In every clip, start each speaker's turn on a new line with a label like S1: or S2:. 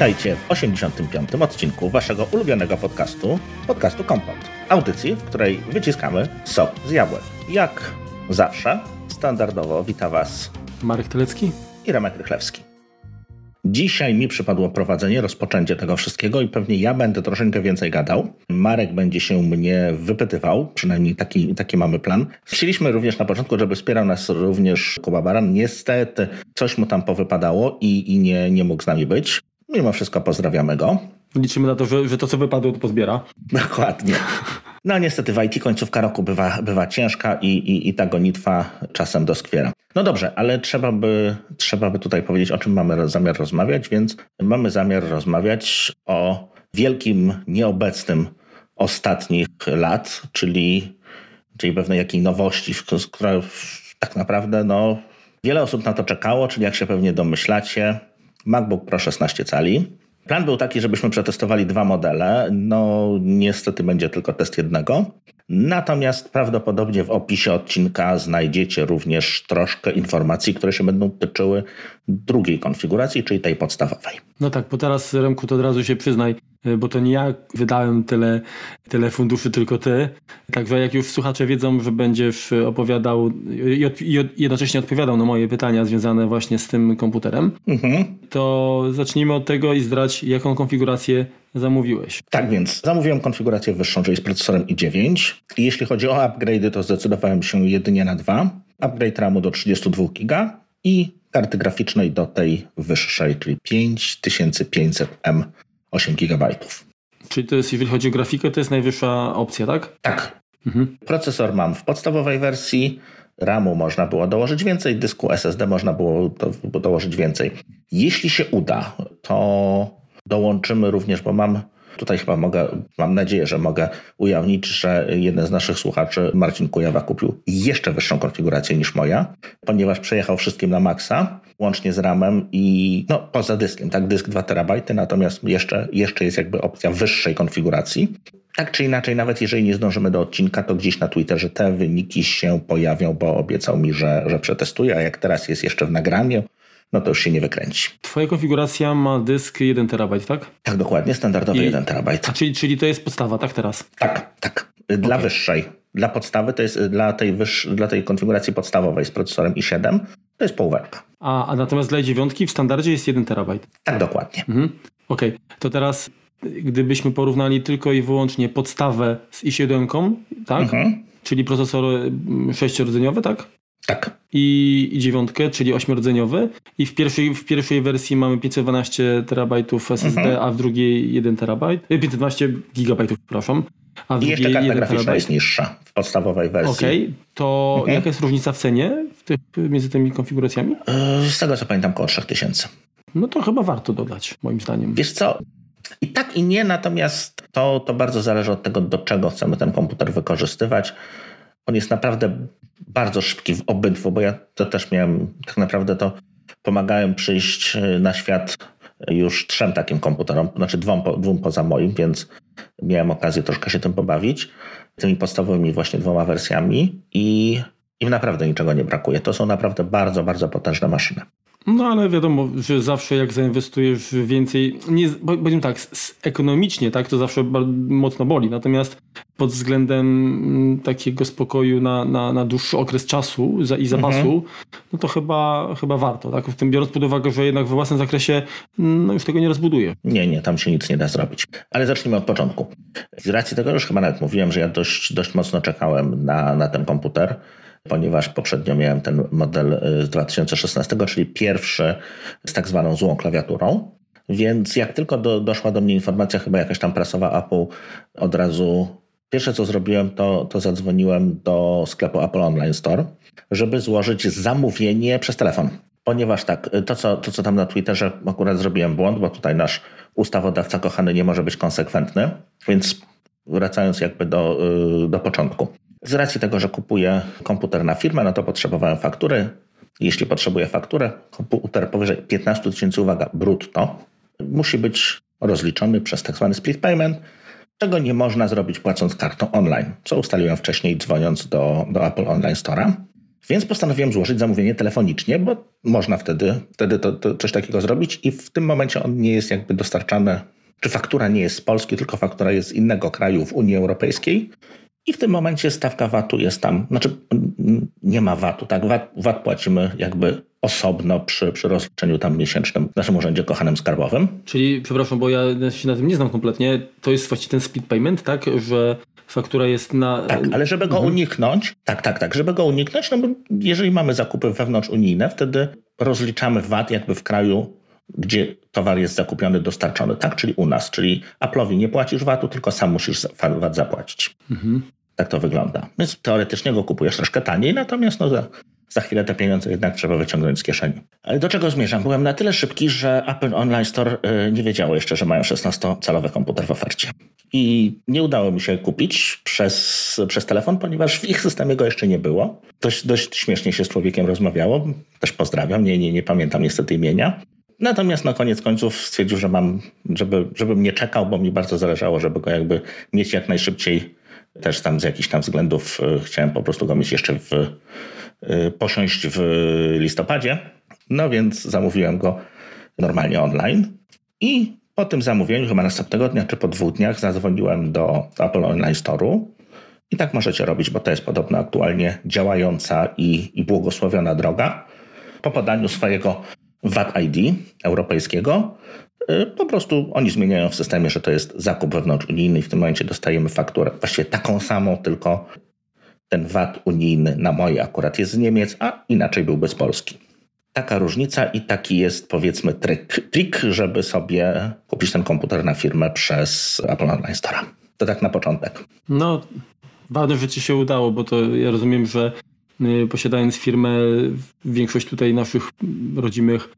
S1: Witajcie w 85. odcinku waszego ulubionego podcastu, podcastu Kompot. Audycji, w której wyciskamy sok z jabłek. Jak zawsze, standardowo wita was
S2: Marek Telecki
S1: i Remek Rychlewski. Dzisiaj mi przypadło prowadzenie, rozpoczęcie tego wszystkiego i pewnie ja będę troszeczkę więcej gadał. Marek będzie się mnie wypytywał, przynajmniej taki, taki mamy plan. Chcieliśmy również na początku, żeby wspierał nas również Kuba Baran. Niestety coś mu tam powypadało i, i nie, nie mógł z nami być. Mimo wszystko pozdrawiamy go.
S2: Liczymy na to, że, że to, co wypadło, to pozbiera.
S1: Dokładnie. No niestety w IT końcówka roku bywa, bywa ciężka i, i, i ta gonitwa czasem doskwiera. No dobrze, ale trzeba by, trzeba by tutaj powiedzieć, o czym mamy zamiar rozmawiać, więc mamy zamiar rozmawiać o wielkim, nieobecnym ostatnich lat, czyli, czyli pewnej jakiej nowości, która tak naprawdę no, wiele osób na to czekało, czyli jak się pewnie domyślacie, MacBook Pro 16 cali. Plan był taki, żebyśmy przetestowali dwa modele. No, niestety będzie tylko test jednego. Natomiast prawdopodobnie w opisie odcinka znajdziecie również troszkę informacji, które się będą tyczyły drugiej konfiguracji, czyli tej podstawowej.
S2: No tak, bo teraz Remku to od razu się przyznaj, bo to nie ja wydałem tyle, tyle funduszy, tylko ty. Także jak już słuchacze wiedzą, że będziesz opowiadał i, od, i jednocześnie odpowiadał na moje pytania związane właśnie z tym komputerem, mhm. to zacznijmy od tego i zdrać, jaką konfigurację zamówiłeś.
S1: Tak więc zamówiłem konfigurację wyższą, czyli z procesorem i9. I jeśli chodzi o upgrade, to zdecydowałem się jedynie na dwa. Upgrade RAMu do 32 GB i karty graficznej do tej wyższej, czyli 5500M 8 GB.
S2: Czyli to jest, jeżeli chodzi o grafikę, to jest najwyższa opcja, tak?
S1: Tak. Mhm. Procesor mam w podstawowej wersji. RAMu można było dołożyć więcej, dysku SSD można było do, dołożyć więcej. Jeśli się uda, to dołączymy również, bo mam Tutaj chyba mogę, mam nadzieję, że mogę ujawnić, że jeden z naszych słuchaczy, Marcin Kujawa, kupił jeszcze wyższą konfigurację niż moja, ponieważ przejechał wszystkim na maksa, łącznie z RAMem i no poza dyskiem, tak, dysk 2 terabajty, natomiast jeszcze, jeszcze jest jakby opcja wyższej konfiguracji. Tak czy inaczej, nawet jeżeli nie zdążymy do odcinka, to gdzieś na Twitterze te wyniki się pojawią, bo obiecał mi, że, że przetestuje, a jak teraz jest jeszcze w nagraniu, no to już się nie wykręci.
S2: Twoja konfiguracja ma dysk 1 terabajt, tak?
S1: Tak, dokładnie, standardowy I, 1 terabajt.
S2: Czyli, czyli to jest podstawa, tak teraz?
S1: Tak, tak. Dla okay. wyższej. Dla podstawy to jest dla tej, wyż, dla tej konfiguracji podstawowej z procesorem i7 to jest półwerka.
S2: A, a natomiast dla dziewiątki w standardzie jest 1 terabajt.
S1: Tak, dokładnie.
S2: Mhm. Okej, okay. to teraz gdybyśmy porównali tylko i wyłącznie podstawę z i7, tak? Mhm. Czyli procesor sześciordzeniowy, tak?
S1: Tak.
S2: I, i dziewiątkę, czyli ośmiordzeniowy. I w pierwszej, w pierwszej wersji mamy 512 terabajtów SSD, mhm. a w drugiej 1 terabajt. 512 e, gigabajtów, przepraszam.
S1: A w I jeszcze karta graficzna terabajt. jest niższa w podstawowej wersji.
S2: Okej, okay. to mhm. jaka jest różnica w cenie w tych, między tymi konfiguracjami?
S1: E, z tego co pamiętam, około 3000.
S2: No to chyba warto dodać, moim zdaniem.
S1: Wiesz co, i tak i nie, natomiast to, to bardzo zależy od tego, do czego chcemy ten komputer wykorzystywać. On jest naprawdę bardzo szybki w obydwu, bo ja to też miałem, tak naprawdę to pomagałem przyjść e, na świat już trzem takim komputerom, znaczy dwom, dwóm poza moim, więc miałem okazję troszkę się tym pobawić, tymi podstawowymi właśnie dwoma wersjami i im naprawdę niczego nie brakuje. To są naprawdę bardzo, bardzo potężne maszyny.
S2: No ale wiadomo, że zawsze jak zainwestujesz więcej, nie, powiem tak, ekonomicznie tak, to zawsze mocno boli, natomiast pod względem mm, takiego spokoju na, na, na dłuższy okres czasu i zapasu, mhm. no to chyba, chyba warto, tak? W tym biorąc pod uwagę, że jednak we własnym zakresie mm, no już tego nie rozbuduje.
S1: Nie, nie, tam się nic nie da zrobić. Ale zacznijmy od początku. Z racji tego już chyba nawet mówiłem, że ja dość, dość mocno czekałem na, na ten komputer ponieważ poprzednio miałem ten model y, z 2016, czyli pierwszy z tak zwaną złą klawiaturą. Więc jak tylko do, doszła do mnie informacja, chyba jakaś tam prasowa Apple, od razu pierwsze co zrobiłem, to, to zadzwoniłem do sklepu Apple Online Store, żeby złożyć zamówienie przez telefon. Ponieważ tak, to co, to co tam na Twitterze akurat zrobiłem błąd, bo tutaj nasz ustawodawca kochany nie może być konsekwentny, więc wracając jakby do, y, do początku. Z racji tego, że kupuję komputer na firmę, no to potrzebowałem faktury. Jeśli potrzebuję fakturę, komputer powyżej 15 tysięcy, uwaga, brutto, musi być rozliczony przez tak zwany split payment, czego nie można zrobić płacąc kartą online, co ustaliłem wcześniej dzwoniąc do, do Apple Online Store'a. Więc postanowiłem złożyć zamówienie telefonicznie, bo można wtedy, wtedy to, to coś takiego zrobić i w tym momencie on nie jest jakby dostarczany, czy faktura nie jest z Polski, tylko faktura jest z innego kraju w Unii Europejskiej. I w tym momencie stawka VAT-u jest tam, znaczy nie ma VAT-u, tak? VAT, VAT płacimy jakby osobno przy, przy rozliczeniu tam miesięcznym w naszym urzędzie kochanym skarbowym.
S2: Czyli, przepraszam, bo ja się na tym nie znam kompletnie, to jest właściwie ten split payment, tak? Że faktura jest na...
S1: Tak, ale żeby go mhm. uniknąć, tak, tak, tak, żeby go uniknąć, no bo jeżeli mamy zakupy wewnątrzunijne, wtedy rozliczamy VAT jakby w kraju, gdzie towar jest zakupiony, dostarczony, tak, czyli u nas, czyli Apple'owi nie płacisz VAT-u, tylko sam musisz VAT zapłacić. Mhm. Tak to wygląda. Więc teoretycznie go kupujesz troszkę taniej, natomiast no, za, za chwilę te pieniądze jednak trzeba wyciągnąć z kieszeni. Ale do czego zmierzam? Byłem na tyle szybki, że Apple Online Store y, nie wiedziało jeszcze, że mają 16-calowy komputer w ofercie. I nie udało mi się kupić przez, przez telefon, ponieważ w ich systemie go jeszcze nie było. Dość, dość śmiesznie się z człowiekiem rozmawiało. Też pozdrawiam, nie, nie, nie pamiętam niestety imienia. Natomiast na koniec końców stwierdził, że mam, żeby, żebym nie czekał, bo mi bardzo zależało, żeby go jakby mieć jak najszybciej. Też tam z jakichś tam względów y, chciałem po prostu go mieć jeszcze w, y, posiąść w listopadzie. No więc zamówiłem go normalnie online i po tym zamówieniu, chyba następnego dnia czy po dwóch dniach, zadzwoniłem do Apple Online Store'u. I tak możecie robić, bo to jest podobno aktualnie działająca i, i błogosławiona droga. Po podaniu swojego VAT ID europejskiego, po prostu oni zmieniają w systemie, że to jest zakup wewnątrzunijny i w tym momencie dostajemy fakturę właściwie taką samą, tylko ten VAT unijny na moje akurat jest z Niemiec, a inaczej byłby z Polski taka różnica i taki jest powiedzmy trik, trik, żeby sobie kupić ten komputer na firmę przez Apple Online Store. To tak na początek.
S2: No, ważne, że ci się udało, bo to ja rozumiem, że y, posiadając firmę, większość tutaj naszych rodzimych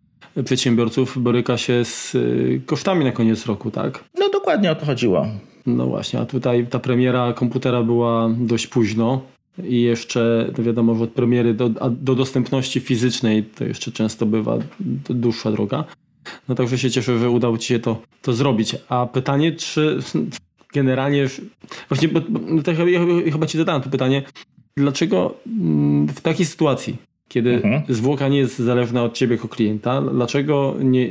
S2: przedsiębiorców boryka się z y, kosztami na koniec roku, tak?
S1: No dokładnie o to chodziło.
S2: No właśnie, a tutaj ta premiera komputera była dość późno i jeszcze no wiadomo, że od premiery do, do dostępności fizycznej to jeszcze często bywa dłuższa droga. No także się cieszę, że udało Ci się to, to zrobić. A pytanie, czy generalnie, właśnie, bo, no to ja, ja chyba Ci zadałem to pytanie, dlaczego mm, w takiej sytuacji, kiedy mhm. zwłoka nie jest zależna od Ciebie jako klienta, dlaczego nie,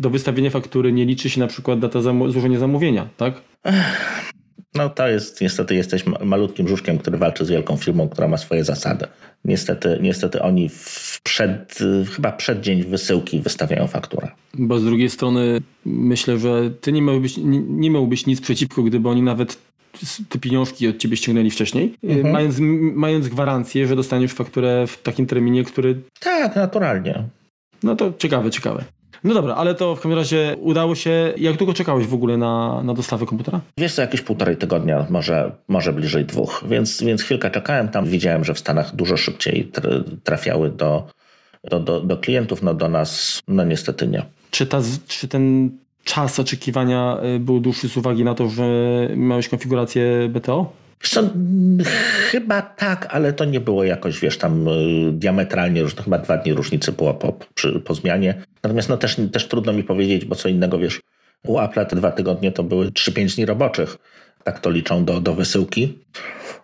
S2: do wystawienia faktury nie liczy się na przykład data złożenia zamówienia, tak?
S1: No to jest, niestety jesteś malutkim żużkiem, który walczy z wielką firmą, która ma swoje zasady. Niestety, niestety oni w przed, chyba przed dzień wysyłki wystawiają fakturę.
S2: Bo z drugiej strony myślę, że ty nie miałbyś, nie, nie miałbyś nic przeciwko, gdyby oni nawet te pieniążki od ciebie ściągnęli wcześniej, mhm. mając, mając gwarancję, że dostaniesz fakturę w takim terminie, który...
S1: Tak, naturalnie.
S2: No to ciekawe, ciekawe. No dobra, ale to w każdym razie udało się. Jak długo czekałeś w ogóle na, na dostawę komputera?
S1: Wiesz co, jakieś półtorej tygodnia, może, może bliżej dwóch, więc, więc chwilkę czekałem. Tam widziałem, że w Stanach dużo szybciej trafiały do, do, do, do klientów, no do nas no niestety nie.
S2: Czy, ta, czy ten czas oczekiwania y, był dłuższy z uwagi na to, że miałeś konfigurację BTO?
S1: Co, chyba tak, ale to nie było jakoś, wiesz, tam y, diametralnie różne. Chyba dwa dni różnicy było po, przy, po zmianie. Natomiast no też, też trudno mi powiedzieć, bo co innego, wiesz, u Apple te dwa tygodnie to były 3-5 dni roboczych. Tak to liczą do, do wysyłki.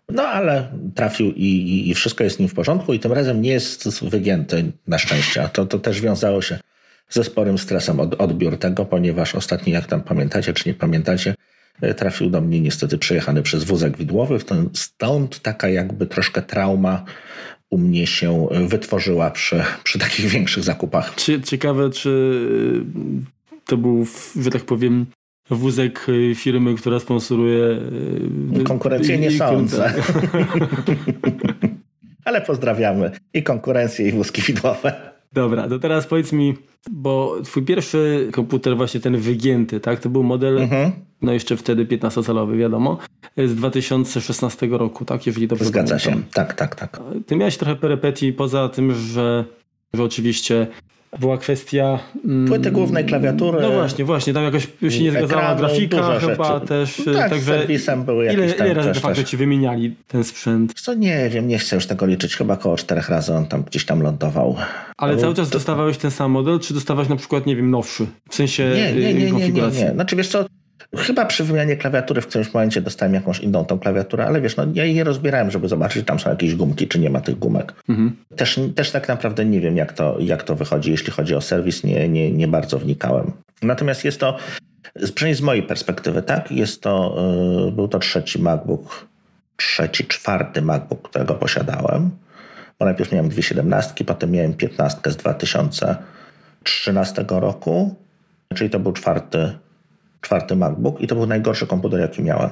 S1: No ale trafił i, i, i, wszystko jest z nim w porządku i tym razem nie jest wygięty na szczęście. To, to też wiązało się ze sporym stresem od, odbiór tego, ponieważ ostatni, jak tam pamiętacie czy nie pamiętacie, E, trafił do mnie niestety przejechany przez wózek widłowy. Stąd taka jakby troszkę trauma u mnie się wytworzyła przy, przy takich większych zakupach.
S2: Ciekawe, czy to był, że tak powiem, wózek firmy, która sponsoruje.
S1: E, Konkurencję nie sądzę. Ale pozdrawiamy i konkurencję, i wózki widłowe.
S2: Dobra, to teraz powiedz mi, bo twój pierwszy komputer, właśnie ten wygięty, tak? To był model, mhm. no jeszcze wtedy 15-calowy, wiadomo, z 2016 roku, tak? Jeżeli dobrze
S1: Zgadza pamiętam. się, tak, tak, tak.
S2: Ty miałeś trochę perypetii poza tym, że, że oczywiście była kwestia...
S1: Mm, Płyty głównej, klawiatury.
S2: No właśnie, właśnie, tam jakoś się nie zgadzała grafika chyba rzeczy. też.
S1: No tak, także serwisem były jakieś ile,
S2: ile razy de facto ci wymieniali ten sprzęt?
S1: Co nie wiem, nie chcę już tego liczyć, chyba około czterech razy on tam gdzieś tam lądował.
S2: Ale cały czas to... dostawałeś ten sam model, czy dostawałeś na przykład, nie wiem, nowszy? W sensie
S1: nie, nie, nie, nie, nie, nie. Znaczy wiesz co, Chyba przy wymianie klawiatury w którymś momencie dostałem jakąś inną tą klawiaturę, ale wiesz, no ja jej nie rozbierałem, żeby zobaczyć, czy tam są jakieś gumki, czy nie ma tych gumek. Mhm. Też, też tak naprawdę nie wiem, jak to, jak to wychodzi. Jeśli chodzi o serwis, nie, nie, nie bardzo wnikałem. Natomiast jest to, przynajmniej z mojej perspektywy, tak, jest to, yy, był to trzeci MacBook, trzeci, czwarty MacBook, którego posiadałem. Bo najpierw miałem dwie siedemnastki, potem miałem piętnastkę z 2013 roku, czyli to był czwarty czwarty MacBook i to był najgorszy komputer, jaki miałem.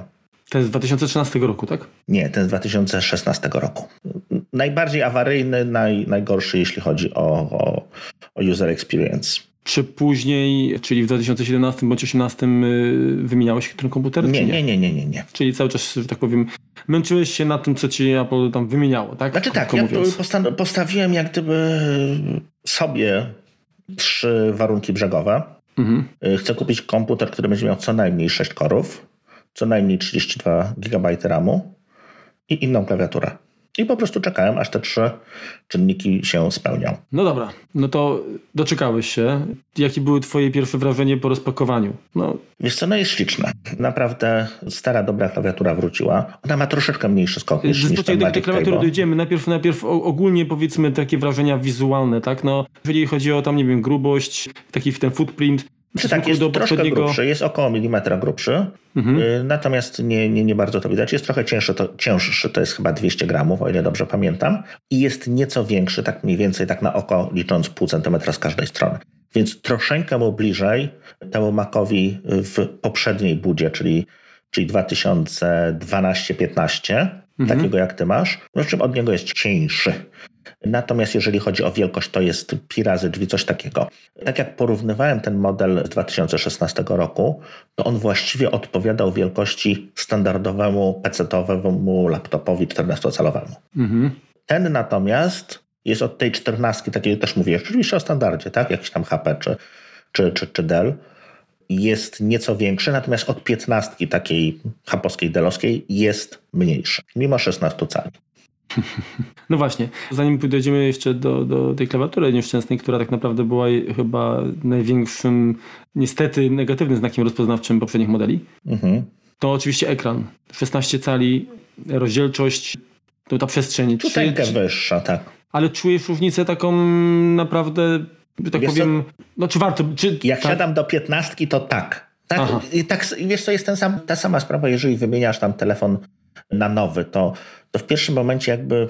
S2: Ten z 2013 roku, tak?
S1: Nie, ten z 2016 roku. Najbardziej awaryjny, naj, najgorszy, jeśli chodzi o, o, o user experience.
S2: Czy później, czyli w 2017 bądź 2018 y, wymieniałeś ten komputer?
S1: Nie, nie, nie, nie, nie, nie.
S2: Czyli cały czas, że tak powiem, męczyłeś się na tym, co ci Apple tam wymieniało, tak?
S1: Znaczy tak, ja postawiłem jak gdyby sobie trzy warunki brzegowe. Mhm. Y, chcę kupić komputer, który będzie miał co najmniej 6 korów, co najmniej 32 GB RAMu i inną klawiaturę. I po prostu czekałem, aż te trzy czynniki się spełnią.
S2: No dobra, no to doczekałeś się. Jakie były twoje pierwsze wrażenie po rozpakowaniu?
S1: No. Wiesz co, no jest śliczna. Naprawdę stara, dobra klawiatura wróciła. Ona ma troszeczkę mniejszy skok niż, niż ten
S2: do tej klawiatury dojdziemy. Najpierw, najpierw ogólnie powiedzmy takie wrażenia wizualne, tak? No, jeżeli chodzi o tam, nie wiem, grubość, taki ten footprint,
S1: czy tak, jest troszkę poprzedniego... grubszy, jest około milimetra grubszy, mhm. Y, natomiast nie, nie, nie bardzo to widać. Jest trochę cięższy to, cięższy, to jest chyba 200 gramów, o ile dobrze pamiętam. I jest nieco większy, tak mniej więcej, tak na oko, licząc pół centymetra z każdej strony. Więc troszeczkę mu bliżej temu Macowi w poprzedniej budzie, czyli, czyli 2012-15, mhm. takiego jak ty masz, no czym od niego jest cieńszy. Natomiast jeżeli chodzi o wielkość, to jest pi razy drzwi, coś takiego. Tak jak porównywałem ten model z 2016 roku, to on właściwie odpowiadał wielkości standardowemu PC-owemu laptopowi 14-calowemu. Mhm. Ten natomiast jest od tej 14, takiej też mówię, oczywiście o standardzie, tak? Jakiś tam HP czy, czy, czy, czy Dell jest nieco większy, natomiast od 15 takiej hapowskiej, delowskiej jest mniejszy, mimo 16 cali.
S2: No właśnie, zanim dojdziemy jeszcze do, do tej klawiatury nieszczęsnej, która tak naprawdę była chyba największym, niestety negatywnym znakiem rozpoznawczym poprzednich modeli, mhm. to oczywiście ekran. 16 cali, rozdzielczość, to ta przestrzeń.
S1: Tutaj wyższa, tak.
S2: Ale czujesz różnicę taką naprawdę, tak wiesz powiem, co? no czy warto... Czy,
S1: Jak tak? siadam do piętnastki, to tak. Tak, i tak, wiesz co, jest ten sam, ta sama sprawa, jeżeli wymieniasz tam telefon na nowy, to, to w pierwszym momencie jakby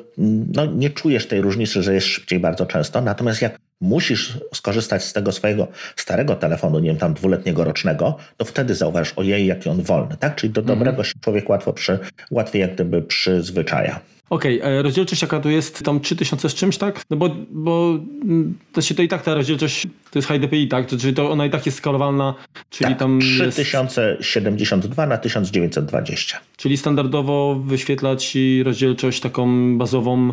S1: no, nie czujesz tej różnicy, że jest szybciej bardzo często. Natomiast jak musisz skorzystać z tego swojego starego telefonu, nie wiem, tam dwuletniego, rocznego, to wtedy zauważysz, ojej, jaki on wolny, tak? Czyli do mhm. dobrego się człowiek łatwo przy, łatwiej jak gdyby przyzwyczaja.
S2: Okej, okay, rozdzielczość jaka to jest? Tam 3000 z czymś, tak? No bo, bo mm, to się to i tak ta rozdzielczość to jest high DPI, tak? Czyli to ona i tak jest skalowalna, czyli
S1: tak,
S2: tam
S1: 3072 jest... na 1920.
S2: Czyli standardowo wyświetla ci rozdzielczość taką bazową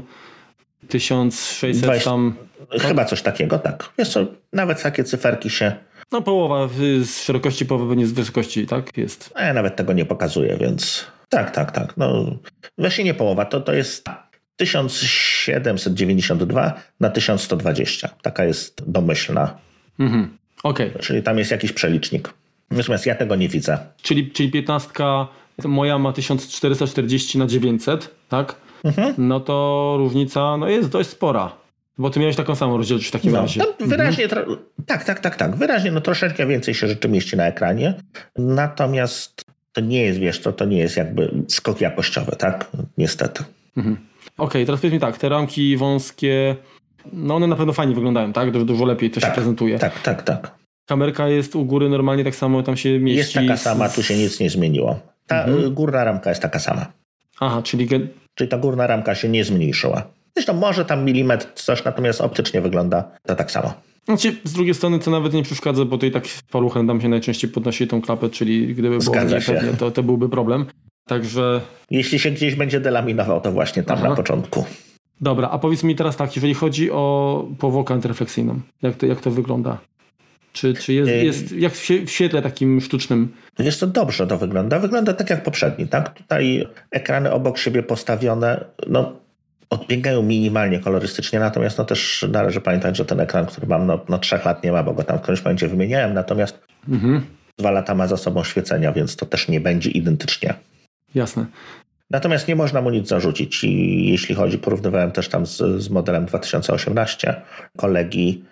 S2: 1600 20... tam...
S1: Chyba coś takiego, tak. Co, nawet takie cyferki się...
S2: No połowa z szerokości, połowa z wysokości, tak? Jest.
S1: A ja nawet tego nie pokazuję, więc... Tak, tak, tak. No, właśnie nie połowa, to, to jest 1792 na 1120. Taka jest domyślna. Mhm.
S2: Okay.
S1: Czyli tam jest jakiś przelicznik. Natomiast ja tego nie widzę.
S2: Czyli, czyli 15 moja ma 1440 na 900, tak? Mhm. No to różnica no jest dość spora. Bo ty miałeś taką samą rozdzielczość w takim no, razie.
S1: No, wyraźnie, mhm. tak, tak, tak, tak. Wyraźnie, no troszeczkę więcej się rzeczy mieści na ekranie. Natomiast to nie jest, wiesz, to, to nie jest jakby skok jakościowy, tak? Niestety. Mhm.
S2: Okej, okay, teraz powiedz mi tak, te ramki wąskie, no one na pewno fajnie wyglądają, tak? Dużo, dużo lepiej to tak, się prezentuje.
S1: Tak, tak, tak.
S2: Kamerka jest u góry normalnie tak samo, tam się mieści.
S1: Jest taka sama, tu się nic nie zmieniło. Ta mhm. górna ramka jest taka sama.
S2: Aha, czyli...
S1: Czyli ta górna ramka się nie zmniejszyła. Zresztą może tam milimetr coś, natomiast optycznie wygląda to tak samo.
S2: Znaczy, z drugiej strony to nawet nie przeszkadza, bo to i tak paluchem tam się najczęściej podnosi tą klapę, czyli gdyby było pewnie, to, to byłby problem. Także...
S1: Jeśli się gdzieś będzie delaminował, to właśnie tam Aha. na początku.
S2: Dobra, a powiedz mi teraz tak, jeżeli chodzi o powłokę antyefleksyjną, jak to, jak to wygląda? Czy, czy jest, jest jak w świetle takim sztucznym?
S1: Jest to dobrze to wygląda. Wygląda tak jak poprzedni, tak? Tutaj ekrany obok siebie postawione, no odbiegają minimalnie kolorystycznie, natomiast no też należy pamiętać, że ten ekran, który mam, no, no trzech lat nie ma, bo go tam w którymś momencie wymieniałem, natomiast mhm. dwa lata ma za sobą świecenia, więc to też nie będzie identycznie.
S2: Jasne.
S1: Natomiast nie można mu nic zarzucić. I jeśli chodzi, porównywałem też tam z, z modelem 2018 kolegi,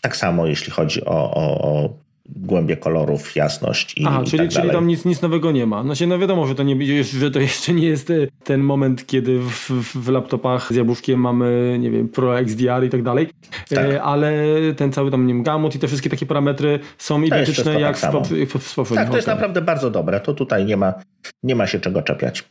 S1: tak samo jeśli chodzi o, o, o głębie kolorów, jasność i,
S2: Aha,
S1: i
S2: czyli,
S1: tak
S2: czyli tam nic, nic nowego nie ma. No się no wiadomo, że to, nie, że to jeszcze nie jest e, ten moment, kiedy w, w, laptopach z jabłuszkiem mamy, nie wiem, Pro XDR i tak dalej,
S1: Tak.
S2: e, ale ten cały tam, nie wiem, gamut i te wszystkie takie parametry są identyczne
S1: tak
S2: jak z, w- z poprzednich.
S1: Tak, to jest
S2: Okej.
S1: naprawdę bardzo dobre. To tutaj nie ma, nie ma się czego czepiać.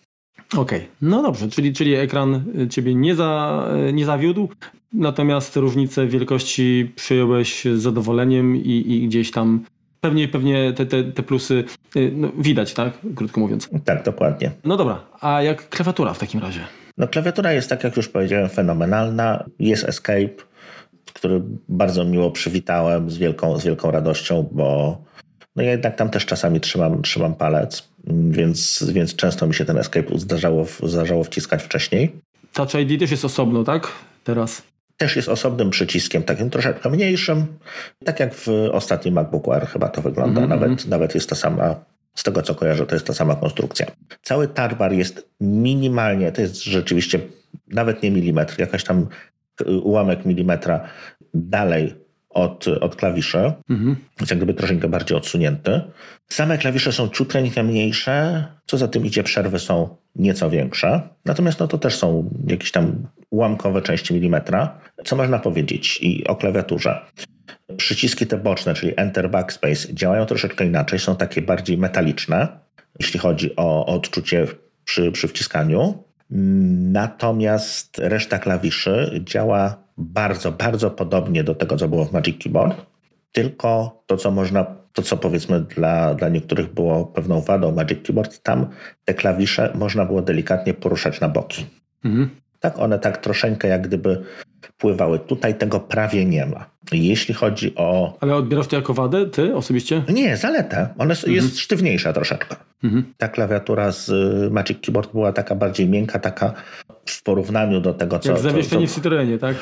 S2: Okej, no dobrze, czyli, czyli ekran y, ciebie nie, za, nie zawiódł, natomiast różnicę wielkości przyjąłeś z zadowoleniem i, i gdzieś tam pewnie, pewnie te, te, te plusy y, no, widać, tak? Krótko mówiąc.
S1: Tak, dokładnie.
S2: No dobra, a jak klawiatura w takim razie?
S1: No, klawiatura jest, tak jak już powiedziałem, fenomenalna. Jest Escape, który bardzo miło przywitałem z wielką, z wielką radością, bo no ja jednak tam też czasami trzymam, trzymam palec, więc, więc często mi się ten Escape zdarzało, zdarzało wciskać wcześniej.
S2: Touch ID też jest osobno, tak? Teraz.
S1: Też jest osobnym przyciskiem, takim troszeczkę mniejszym. Tak jak w ostatnim MacBooku Air chyba to wygląda.
S2: Mhm,
S1: nawet, nawet jest ta sama, z tego co kojarzę, to jest ta sama konstrukcja. Cały tarbar jest minimalnie, to jest rzeczywiście nawet nie milimetr, jakaś tam y, ułamek milimetra dalej od, od klawiszy,
S2: Mhm.
S1: jest jak gdyby troszeczkę bardziej odsunięty. Same klawisze są ciutkę mniejsze, co za tym idzie, przerwy są nieco większe. Natomiast no to też są jakieś tam ułamkowe części milimetra. Co można powiedzieć i o klawiaturze? Przyciski te boczne, czyli Enter, Backspace, działają troszeczkę inaczej, są takie bardziej metaliczne, jeśli chodzi o odczucie przy, przy wciskaniu. Natomiast reszta klawiszy działa bardzo, bardzo podobnie do tego, co było w Magic Keyboard. Tylko to, co można, to co powiedzmy dla, dla niektórych było pewną wadą Magic Keyboard, tam te klawisze można było delikatnie poruszać na boki.
S2: Mhm.
S1: Tak, one tak troszeczkę jak gdyby pływały. Tutaj tego prawie nie ma. Jeśli chodzi o.
S2: Ale odbierasz to jako wadę, ty osobiście?
S1: Nie, zaletę. Ona jest- jest sztywniejsza troszeczkę.
S2: Mhm.
S1: Ta klawiatura z y, Magic Keyboard była taka bardziej miękka, taka w porównaniu do tego, co.
S2: Jak
S1: co,
S2: zawieszenie
S1: co
S2: w Citroenie, tak?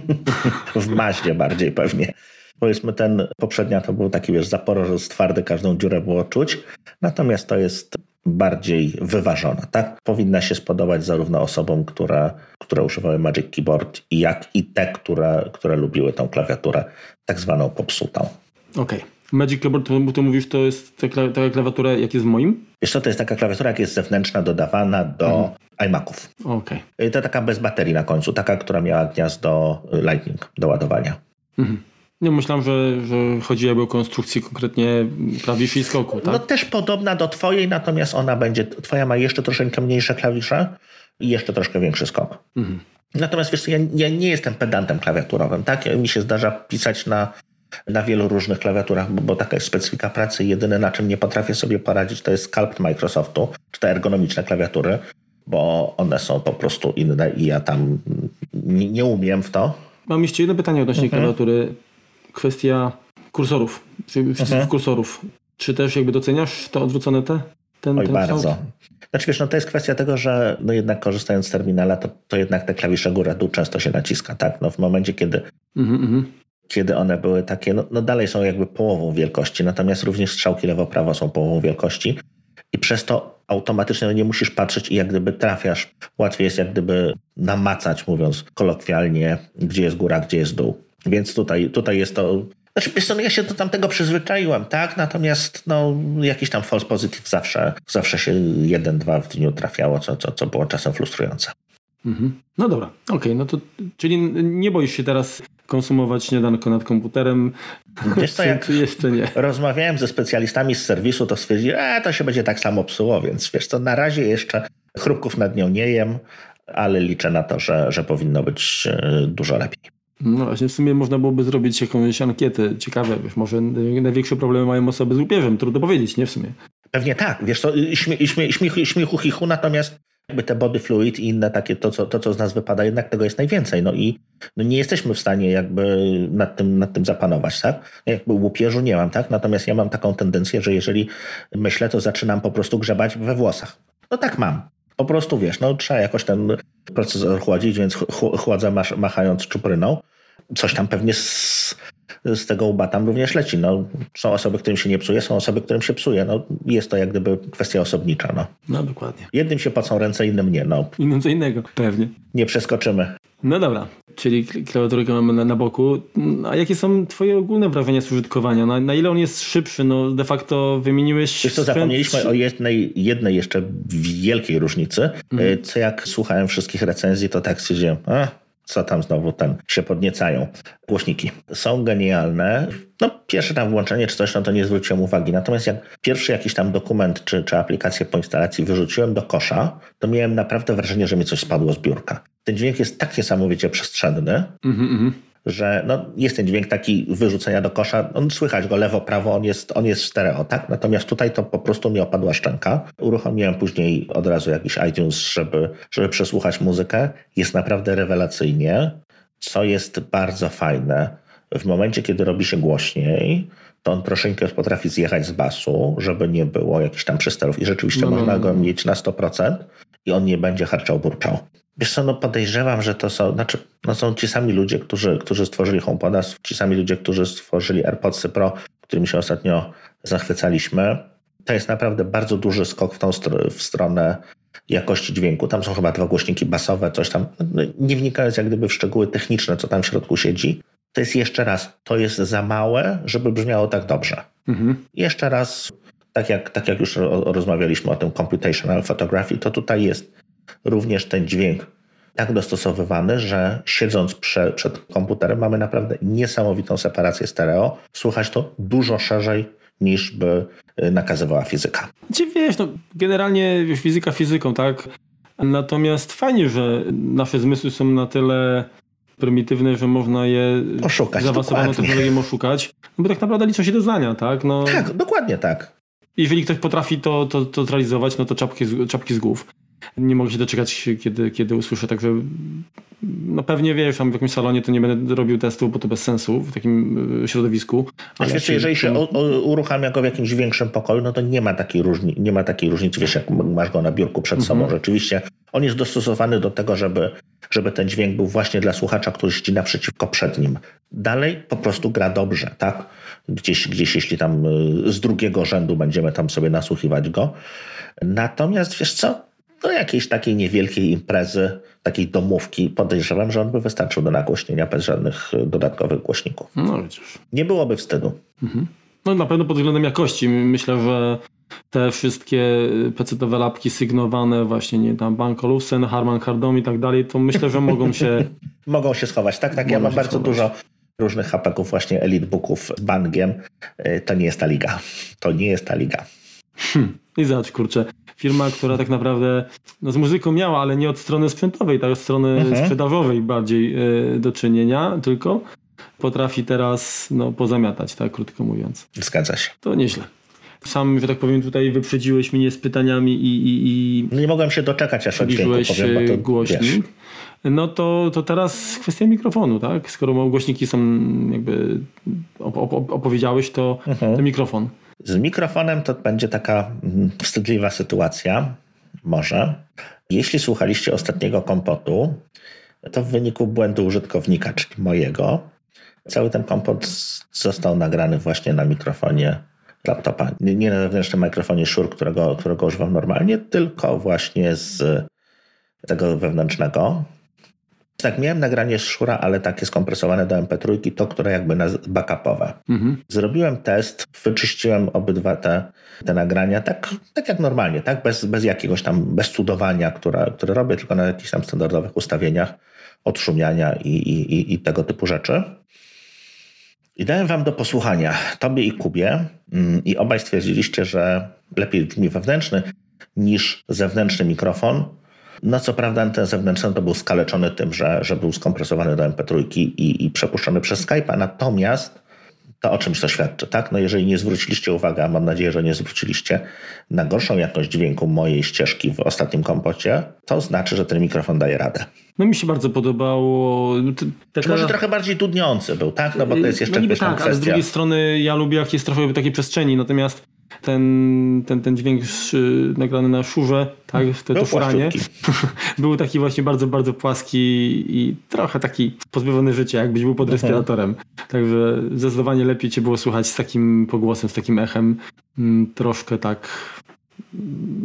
S1: w Maździe bardziej pewnie. Powiedzmy, ten poprzednia to był taki, wiesz, zaporożec twardy, każdą dziurę było czuć. Natomiast to jest bardziej wyważona, tak? Powinna się spodobać zarówno osobom, które, które używały Magic Keyboard, jak i te, które, które lubiły tą klawiaturę tak zwaną popsutą.
S2: Okej. Magic Keyboard, to, to mówisz, to jest ta kla- taka klawiatura, jak jest w moim?
S1: Wiesz co, to jest taka klawiatura, jak jest zewnętrzna, dodawana do iMaców.
S2: Okej.
S1: Y, To taka bez baterii na końcu, taka, która miała gniazdo Lightning do ładowania.
S2: Mhm. Nie myślałem, że, że chodzi jakby o konstrukcję konkretnie klawiszy i skoku, tak?
S1: No też podobna do twojej, natomiast ona będzie, twoja ma jeszcze troszeczkę mniejsze klawisze i jeszcze troszkę większy skok.
S2: Mhm.
S1: Natomiast wiesz ja, ja nie jestem pedantem klawiaturowym, tak? Mi się zdarza pisać na, na wielu różnych klawiaturach, bo, bo taka jest specyfika pracy. Jedyne na czym nie potrafię sobie poradzić to jest Sculpt Microsoftu, czy te ergonomiczne klawiatury, bo one są po prostu inne i ja tam nie, nie umiem w to.
S2: Mam jeszcze jedno pytanie odnośnie
S1: Mhm.
S2: klawiatury. Kwestia kursorów,
S1: Mhm.
S2: kursorów. Czy też jakby doceniasz to odwrócone te? Ten,
S1: Oj,
S2: ten
S1: bardzo. Znaczy wiesz, no to jest kwestia tego, że no jednak korzystając z terminala, to, to jednak te klawisze góra-dół często się naciska, tak? No w momencie, kiedy,
S2: Mhm, mhm.
S1: kiedy one były takie, no, no dalej są jakby połową wielkości, natomiast również strzałki lewo-prawo są połową wielkości i przez to automatycznie no nie musisz patrzeć i jak gdyby trafiasz. Łatwiej jest jak gdyby namacać, mówiąc kolokwialnie, gdzie jest góra, gdzie jest dół. Więc tutaj, tutaj jest to... Znaczy, wiesz co, no ja się do tamtego przyzwyczaiłem, tak? Natomiast no, jakiś tam false positive zawsze, zawsze się jeden, dwa w dniu trafiało, co, co, co było czasem frustrujące.
S2: Mhm. No dobra, okej, no to czyli nie boisz się teraz konsumować śniadanko nad komputerem?
S1: Wiesz co, jak
S2: jeszcze nie?
S1: rozmawiałem ze specjalistami z serwisu, to stwierdzili, że to się będzie tak samo psuło, więc wiesz co, na razie jeszcze chrupków nad nią nie jem, ale liczę na to, że, że powinno być e, dużo lepiej.
S2: No właśnie, w sumie można byłoby zrobić jakąś ankietę. Ciekawe, wiesz, może największe problemy mają osoby z łupieżem, trudno powiedzieć, nie w sumie.
S1: Pewnie tak, wiesz co, śmie, śmie, śmiechu, śmiechu chichu, natomiast jakby te body fluid i inne takie, to co, to co z nas wypada, jednak tego jest najwięcej. No i no nie jesteśmy w stanie jakby nad tym, nad tym zapanować, tak? Jakby łupieżu nie mam, tak? Natomiast ja mam taką tendencję, że jeżeli myślę, to zaczynam po prostu grzebać we włosach. No tak mam. Po prostu wiesz, no trzeba jakoś ten procesor chłodzić, więc ch- chłodzę mach, machając czupryną. Coś tam pewnie z, z tego łba tam również leci. No, są osoby, którym się nie psuje, są osoby, którym się psuje. No, jest to jak gdyby kwestia osobnicza. No,
S2: no dokładnie.
S1: Jednym się pocą ręce, innym nie. No.
S2: Innym co innego, pewnie.
S1: Nie przeskoczymy.
S2: No dobra, czyli klawiaturkę mamy na, na, boku. A jakie są twoje ogólne wrażenia z użytkowania? Na, na ile on jest szybszy? No de facto wymieniłeś...
S1: Wiesz co, zapomnieliśmy o jednej, jednej jeszcze wielkiej różnicy. Mhm. Co jak słuchałem wszystkich recenzji, to tak stwierdziłem, a, co tam znowu ten się podniecają. Głośniki są genialne. No, pierwsze tam włączenie czy coś, no to nie zwróciłem uwagi. Natomiast jak pierwszy jakiś tam dokument czy, czy aplikację po instalacji wyrzuciłem do kosza, to miałem naprawdę wrażenie, że mi coś spadło z biurka. Ten dźwięk jest tak niesamowicie przestrzenny. Mm -hmm że no, jest ten dźwięk taki wyrzucenia do kosza, on słychać go lewo, prawo, on jest, on jest stereo, tak? Natomiast tutaj to po prostu mi opadła szczęka. Uruchomiłem później od razu jakiś iTunes, żeby, żeby przesłuchać muzykę. Jest naprawdę rewelacyjnie, co jest bardzo fajne. W momencie, kiedy robi się głośniej, to on troszeczkę potrafi zjechać z basu, żeby nie było jakichś tam przysterów i rzeczywiście no, no można no, go no. mieć na 100% i on nie będzie harczał, burczał. Wiesz co, no podejrzewam, że to są, znaczy, no są ci sami ludzie, którzy, którzy stworzyli HomePoda, ci sami ludzie, którzy stworzyli AirPodsy Pro, którymi się ostatnio zachwycaliśmy. To jest naprawdę bardzo duży skok w tą w stronę jakości dźwięku. Tam są chyba dwa głośniki basowe, coś tam. No, nie wnikając jak gdyby w szczegóły techniczne, co tam w środku siedzi, to jest jeszcze raz, to jest za małe, żeby brzmiało tak dobrze. Mhm. Jeszcze raz, tak jak, tak jak już rozmawialiśmy o tym computational photography, to tutaj jest również ten dźwięk tak dostosowywany, że siedząc prze, przed komputerem mamy naprawdę niesamowitą separację stereo. Słuchać to dużo szerzej niż by y, nakazywała fizyka.
S2: Gdzie wiesz, no, generalnie fizyka fizyką, tak? Natomiast fajnie, że nasze zmysły są na tyle prymitywne, że można je
S1: oszukać,
S2: zaawansowaną technologią oszukać. No bo tak naprawdę liczą się doznania, tak? No,
S1: tak, dokładnie tak.
S2: Jeżeli ktoś potrafi to, to, to zrealizować, no to czapki czapki z głów nie mogę się doczekać, kiedy, kiedy usłyszę, także no pewnie wiesz, tam w jakimś salonie to nie będę robił testu, bo to bez sensu w takim e, środowisku.
S1: Ale wiesz, jeżeli się uruchamia go w jakimś większym pokoju, no to nie ma takiej, różni, nie ma takiej różnicy, wiesz, jak masz go na biurku przed mhm. sobą. Rzeczywiście on jest dostosowany do tego, żeby, żeby ten dźwięk był właśnie dla słuchacza, który siedzi naprzeciwko przed nim. Dalej po prostu gra dobrze, tak? Gdzieś, gdzieś jeśli tam e, z drugiego rzędu będziemy tam sobie nasłuchiwać go. Natomiast wiesz co? Do jakiejś takiej niewielkiej imprezy, takiej domówki, podejrzewam, że on by wystarczył do nagłośnienia bez żadnych dodatkowych głośników.
S2: No widzisz.
S1: Nie byłoby wstydu. Mhm.
S2: No na pewno pod względem jakości. Myślę, że te wszystkie PC-owe lapki sygnowane właśnie, nie tam Bank Olufsen, Harman Kardon i tak dalej, to myślę, że mogą się...
S1: mogą się schować, tak? Tak, ja mam bardzo schować. dużo różnych hapeków właśnie Elitebooków z Bangiem. Y, to nie jest ta liga. To nie jest ta liga.
S2: Hmm. I zobacz, kurczę, firma, która tak naprawdę no, z muzyką miała, ale nie od strony sprzętowej, tak od strony mhm. sprzedażowej bardziej y, do czynienia, tylko potrafi teraz no, pozamiatać, tak krótko mówiąc.
S1: Zgadza się.
S2: To nieźle. Sam, że tak powiem, tutaj wyprzedziłeś mnie z pytaniami i... i, i
S1: no nie mogłem się doczekać, aż bo to głośnik. Wiesz.
S2: No to, to teraz kwestia mikrofonu, tak? Skoro głośniki są jakby opowiedziałeś, to, mhm. to mikrofon.
S1: Z mikrofonem to będzie taka mm, wstydliwa sytuacja, może. Jeśli słuchaliście ostatniego kompotu, to w wyniku błędu użytkownika, czyli mojego, cały ten kompot został nagrany właśnie na mikrofonie laptopa. Nie na zewnętrznym mikrofonie Shure, którego, którego używam normalnie, tylko właśnie z tego wewnętrznego. Tak, miałem nagranie z Szura, ale takie skompresowane do MP3, to, które jakby na backupowe. Mhm. Zrobiłem test, wyczyściłem obydwa te, te nagrania, tak, tak jak normalnie, tak? Bez, bez jakiegoś tam, bez cudowania, które, które robię, tylko na jakichś tam standardowych ustawieniach odszumiania i, i, i tego typu rzeczy. I dałem wam do posłuchania, tobie i Kubie, mm, i obaj stwierdziliście, że lepiej brzmi wewnętrzny niż zewnętrzny mikrofon, no co prawda ten zewnętrzny to był skaleczony tym, że, że był skompresowany do MP3 i, i przepuszczony przez Skype'a, natomiast to o czymś to świadczy, tak? No jeżeli nie zwróciliście uwagi, a mam nadzieję, że nie zwróciliście na gorszą jakość dźwięku mojej ścieżki w ostatnim kompocie, to znaczy, że ten mikrofon daje radę.
S2: No mi się bardzo podobało.
S1: Taka... Może trochę bardziej dudniący był, tak? No bo to jest jeszcze
S2: no niby tak,
S1: kwestia. ale
S2: z drugiej strony ja lubię, jak jest trochę takiej przestrzeni, natomiast ten, ten, ten dźwięk szy, nagrany na szurze, tak, to, to szuranie, był taki właśnie bardzo, bardzo płaski i trochę taki pozbawiony życia, jakbyś był pod respiratorem. Także zdecydowanie lepiej cię było słuchać z takim pogłosem, z takim echem. Mm, troszkę tak,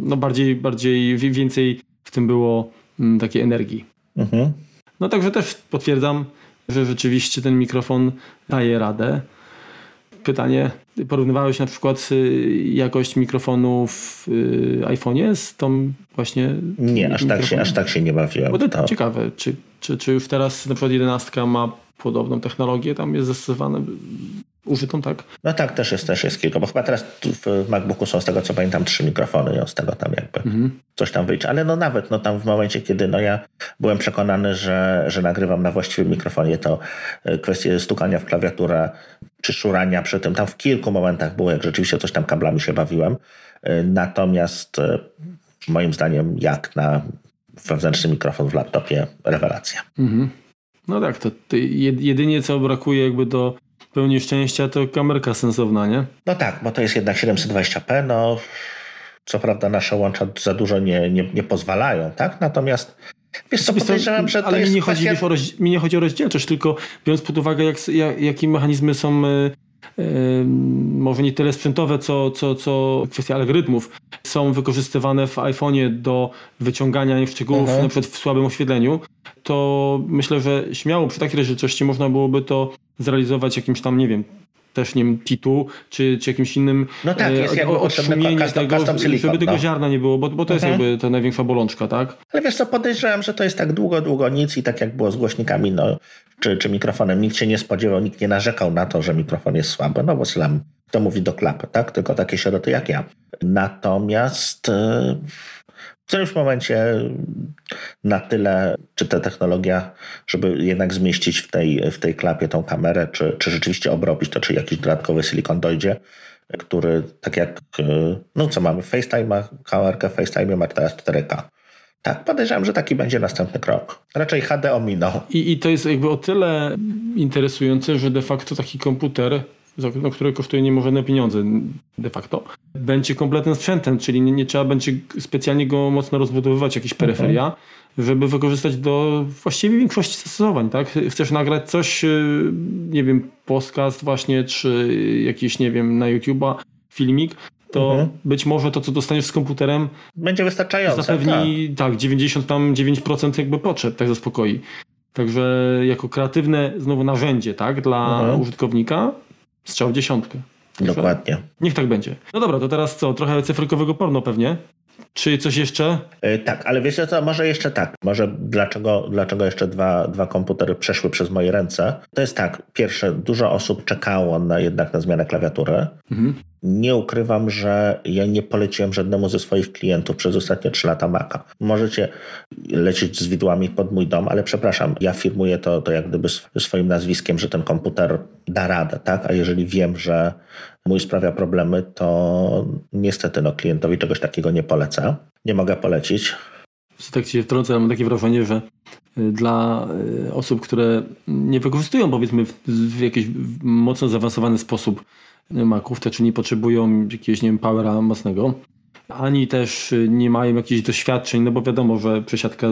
S2: no bardziej, bardziej, więcej w tym było mm, takiej energii. Mhm. No także też potwierdzam, że rzeczywiście ten mikrofon daje radę. Pytanie, porównywałeś na przykład y, jakość mikrofonu w y, iPhone'ie z tą właśnie...
S1: Nie, aż tak, się, aż tak się nie bawiłem.
S2: Bo to, ciekawe, czy, czy, czy już teraz na przykład 11 ma podobną technologię, tam jest zastosowane użytą, tak?
S1: No tak, też jest, też jest kilka, bo chyba teraz w MacBooku są z tego co pamiętam trzy mikrofony i on z tego tam jakby mhm. coś tam wyjdzie. Ale no nawet no tam w momencie, kiedy no ja byłem przekonany, że, że nagrywam na właściwym mikrofonie, to e, kwestie stukania w klawiaturę czy szurania przy tym, tam w kilku momentach było, jak rzeczywiście coś tam kablami się bawiłem. E, natomiast e, moim zdaniem jak na wewnętrzny mikrofon w laptopie rewelacja. Mhm.
S2: No tak, to, to jedynie co brakuje jakby do pełni szczęścia to kamerka sensowna, nie?
S1: No tak, bo to jest jednak 720p, no co prawda nasze łącza za dużo nie, nie, nie pozwalają, tak? Natomiast Wiesz co, podejrzewam, że
S2: ale mi nie, chodzi, kwestia... wiesz, mi nie chodzi o rozdzielczość, tylko biorąc pod uwagę, jak, jak, jakie mechanizmy są y, y, może nie tyle sprzętowe, co, co, co kwestia algorytmów, są wykorzystywane w iPhone'ie do wyciągania szczegółów, mhm. na przykład w słabym oświetleniu, to myślę, że śmiało przy takiej rozdzielczości można byłoby to zrealizować jakimś tam, nie wiem, też nie wiem, Titu, czy, czy jakimś innym
S1: no tak, jest e, odszumienie tego, custom silicon,
S2: żeby tego no. ziarna nie było, bo, bo to mhm. jest jakby ta największa bolączka, tak?
S1: Ale wiesz co, podejrzewam, że to jest tak długo, długo nic i tak jak było z głośnikami, no, czy, czy mikrofonem, nikt się nie spodziewał, nikt nie narzekał na to, że mikrofon jest słaby, no bo slam to mówi do klapy, tak? Tylko takie sieroty jak ja. Natomiast... Yy w którymś momencie na tyle, czy ta technologia, żeby jednak zmieścić w tej, w tej klapie tą kamerę, czy, czy rzeczywiście obrobić to, czy jakiś dodatkowy silikon dojdzie, który tak jak, no co mamy, FaceTime, kamerkę FaceTime ma teraz 4K. Tak, podejrzewam, że taki będzie następny krok. Raczej HD ominął.
S2: I, I to jest jakby o tyle interesujące, że de facto taki komputer no, które kosztuje niemożliwe pieniądze de facto, będzie kompletnym sprzętem, czyli nie, nie, trzeba będzie specjalnie go mocno rozbudowywać, jakieś peryferia, okay. żeby wykorzystać do właściwie większości zastosowań, tak? Chcesz nagrać coś, y, nie wiem, podcast właśnie, czy jakiś, nie wiem, na YouTube'a, filmik, to mhm. być może to, co dostaniesz z komputerem
S1: będzie wystarczające.
S2: Zapewni tak, tak 99% jakby potrzeb, tak zaspokoi. Także jako kreatywne znowu narzędzie, tak, dla mhm. użytkownika Strzał w dziesiątkę.
S1: Dokładnie.
S2: Niech tak będzie. No dobra, to teraz co? Trochę cyfrykowego porno pewnie? Czy coś jeszcze?
S1: Yy, tak, ale wiecie co, może jeszcze tak. Może dlaczego, dlaczego jeszcze dwa, dwa komputery przeszły przez moje ręce? To jest tak, pierwsze, dużo osób czekało na, jednak na zmianę klawiatury. Mhm. Nie ukrywam, że ja nie poleciłem żadnemu ze swoich klientów przez ostatnie 3 lata Maca. Możecie lecieć z widłami pod mój dom, ale przepraszam, ja firmuję to, to jak gdyby swoim nazwiskiem, że ten komputer da radę, tak? A jeżeli wiem, że mój sprawia problemy, to niestety no, klientowi czegoś takiego nie polecę. Nie mogę polecić.
S2: Tak się wtrącę, mam takie wrażenie, że y, dla y, osób, które nie wykorzystują powiedzmy w, jakiś mocno zaawansowany sposób Maców, to czy nie potrzebują jakiegoś, nie wiem, powera mocnego, ani też nie mają jakichś doświadczeń, no bo wiadomo, że przesiadka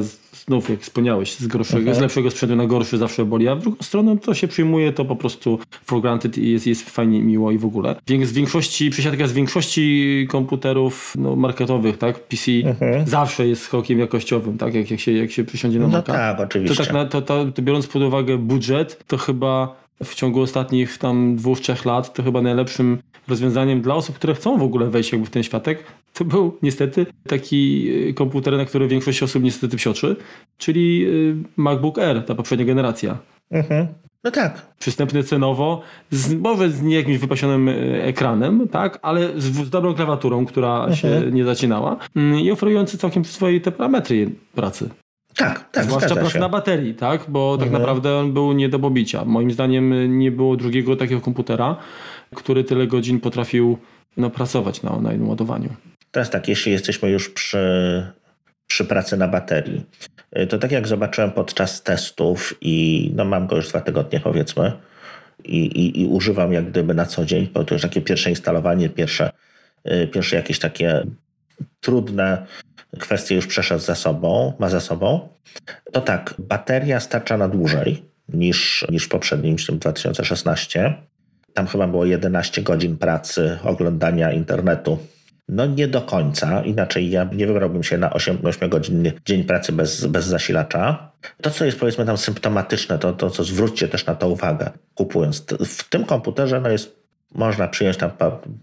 S2: znów, jak wspomniałeś, z, gorszego, okay. z lepszego sprzętu na gorszy zawsze boli, a w drugą stronę to się przyjmuje, to po prostu for granted i jest, jest fajnie, miło i w ogóle. Z większości, przesiadka z większości komputerów no, marketowych, tak, PC okay. zawsze jest skokiem jakościowym, tak, jak, jak, się, jak się przysiądzie na
S1: no Maca. tak, oczywiście.
S2: To tak to, to, to biorąc pod uwagę budżet, to chyba w ciągu ostatnich tam dwóch, trzech lat, to chyba najlepszym rozwiązaniem dla osób, które chcą w ogóle wejść jakby w ten światek, to był niestety taki y, komputer, na który większość osób niestety psiotrzy, czyli y, MacBook Air, ta poprzednia generacja.
S1: Mhm. No tak.
S2: Przystępny cenowo, z, może z jakimś wypasionym y, ekranem, tak, ale z, z dobrą klawiaturą, która mhm. się nie zacinała mm, i oferujący całkiem te parametry pracy.
S1: Tak, tak.
S2: Zwłaszcza pracy na baterii, tak? Bo tak mhm. naprawdę on był nie do pobicia. Moim zdaniem nie było drugiego takiego komputera, który tyle godzin potrafił no, pracować na, na jednym ładowaniu.
S1: Teraz tak, jeśli jesteśmy już przy, przy pracy na baterii, y, to tak jak zobaczyłem podczas testów i no mam go już dwa tygodnie powiedzmy i, i, i używam jak gdyby na co dzień, bo to już takie pierwsze instalowanie, pierwsze pierwsze jakieś takie trudne kwestie już przeszedł za sobą, ma za sobą, to tak, bateria starcza na dłużej niż, niż w poprzednim, w 2016. Tam chyba było 11 godzin pracy, oglądania internetu. No nie do końca, inaczej ja nie wybrałbym się na 8, 8 godzinny dzień pracy bez, bez zasilacza. To, co jest powiedzmy tam symptomatyczne, to, to co zwróćcie też na to uwagę, kupując. W tym komputerze no jest, można przyjąć tam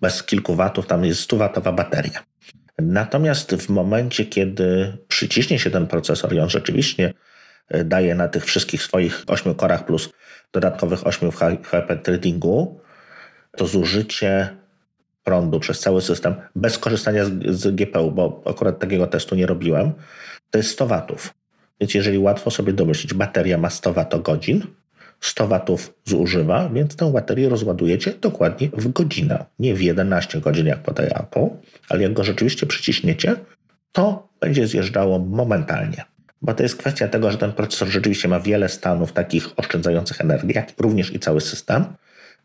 S1: bez kilku watów, tam jest 100-watowa bateria. Natomiast w momencie, kiedy przyciśnie się ten procesor i on rzeczywiście e, daje na tych wszystkich swoich 8 korach plus dodatkowych 8 w hyperthreadingu, to zużycie prądu przez cały system bez korzystania z, z GPU, bo akurat takiego testu nie robiłem, to jest 100 watów. Więc jeżeli łatwo sobie domyślić, bateria ma 100 watogodzin, 100 watów zużywa, więc tę baterię rozładujecie dokładnie w godzinę. Nie w 11 godzin, jak podaje Apple, ale jak go rzeczywiście przyciśniecie, to będzie zjeżdżało momentalnie. Bo to jest kwestia tego, że ten procesor rzeczywiście ma wiele stanów takich oszczędzających energię, jak również i cały system.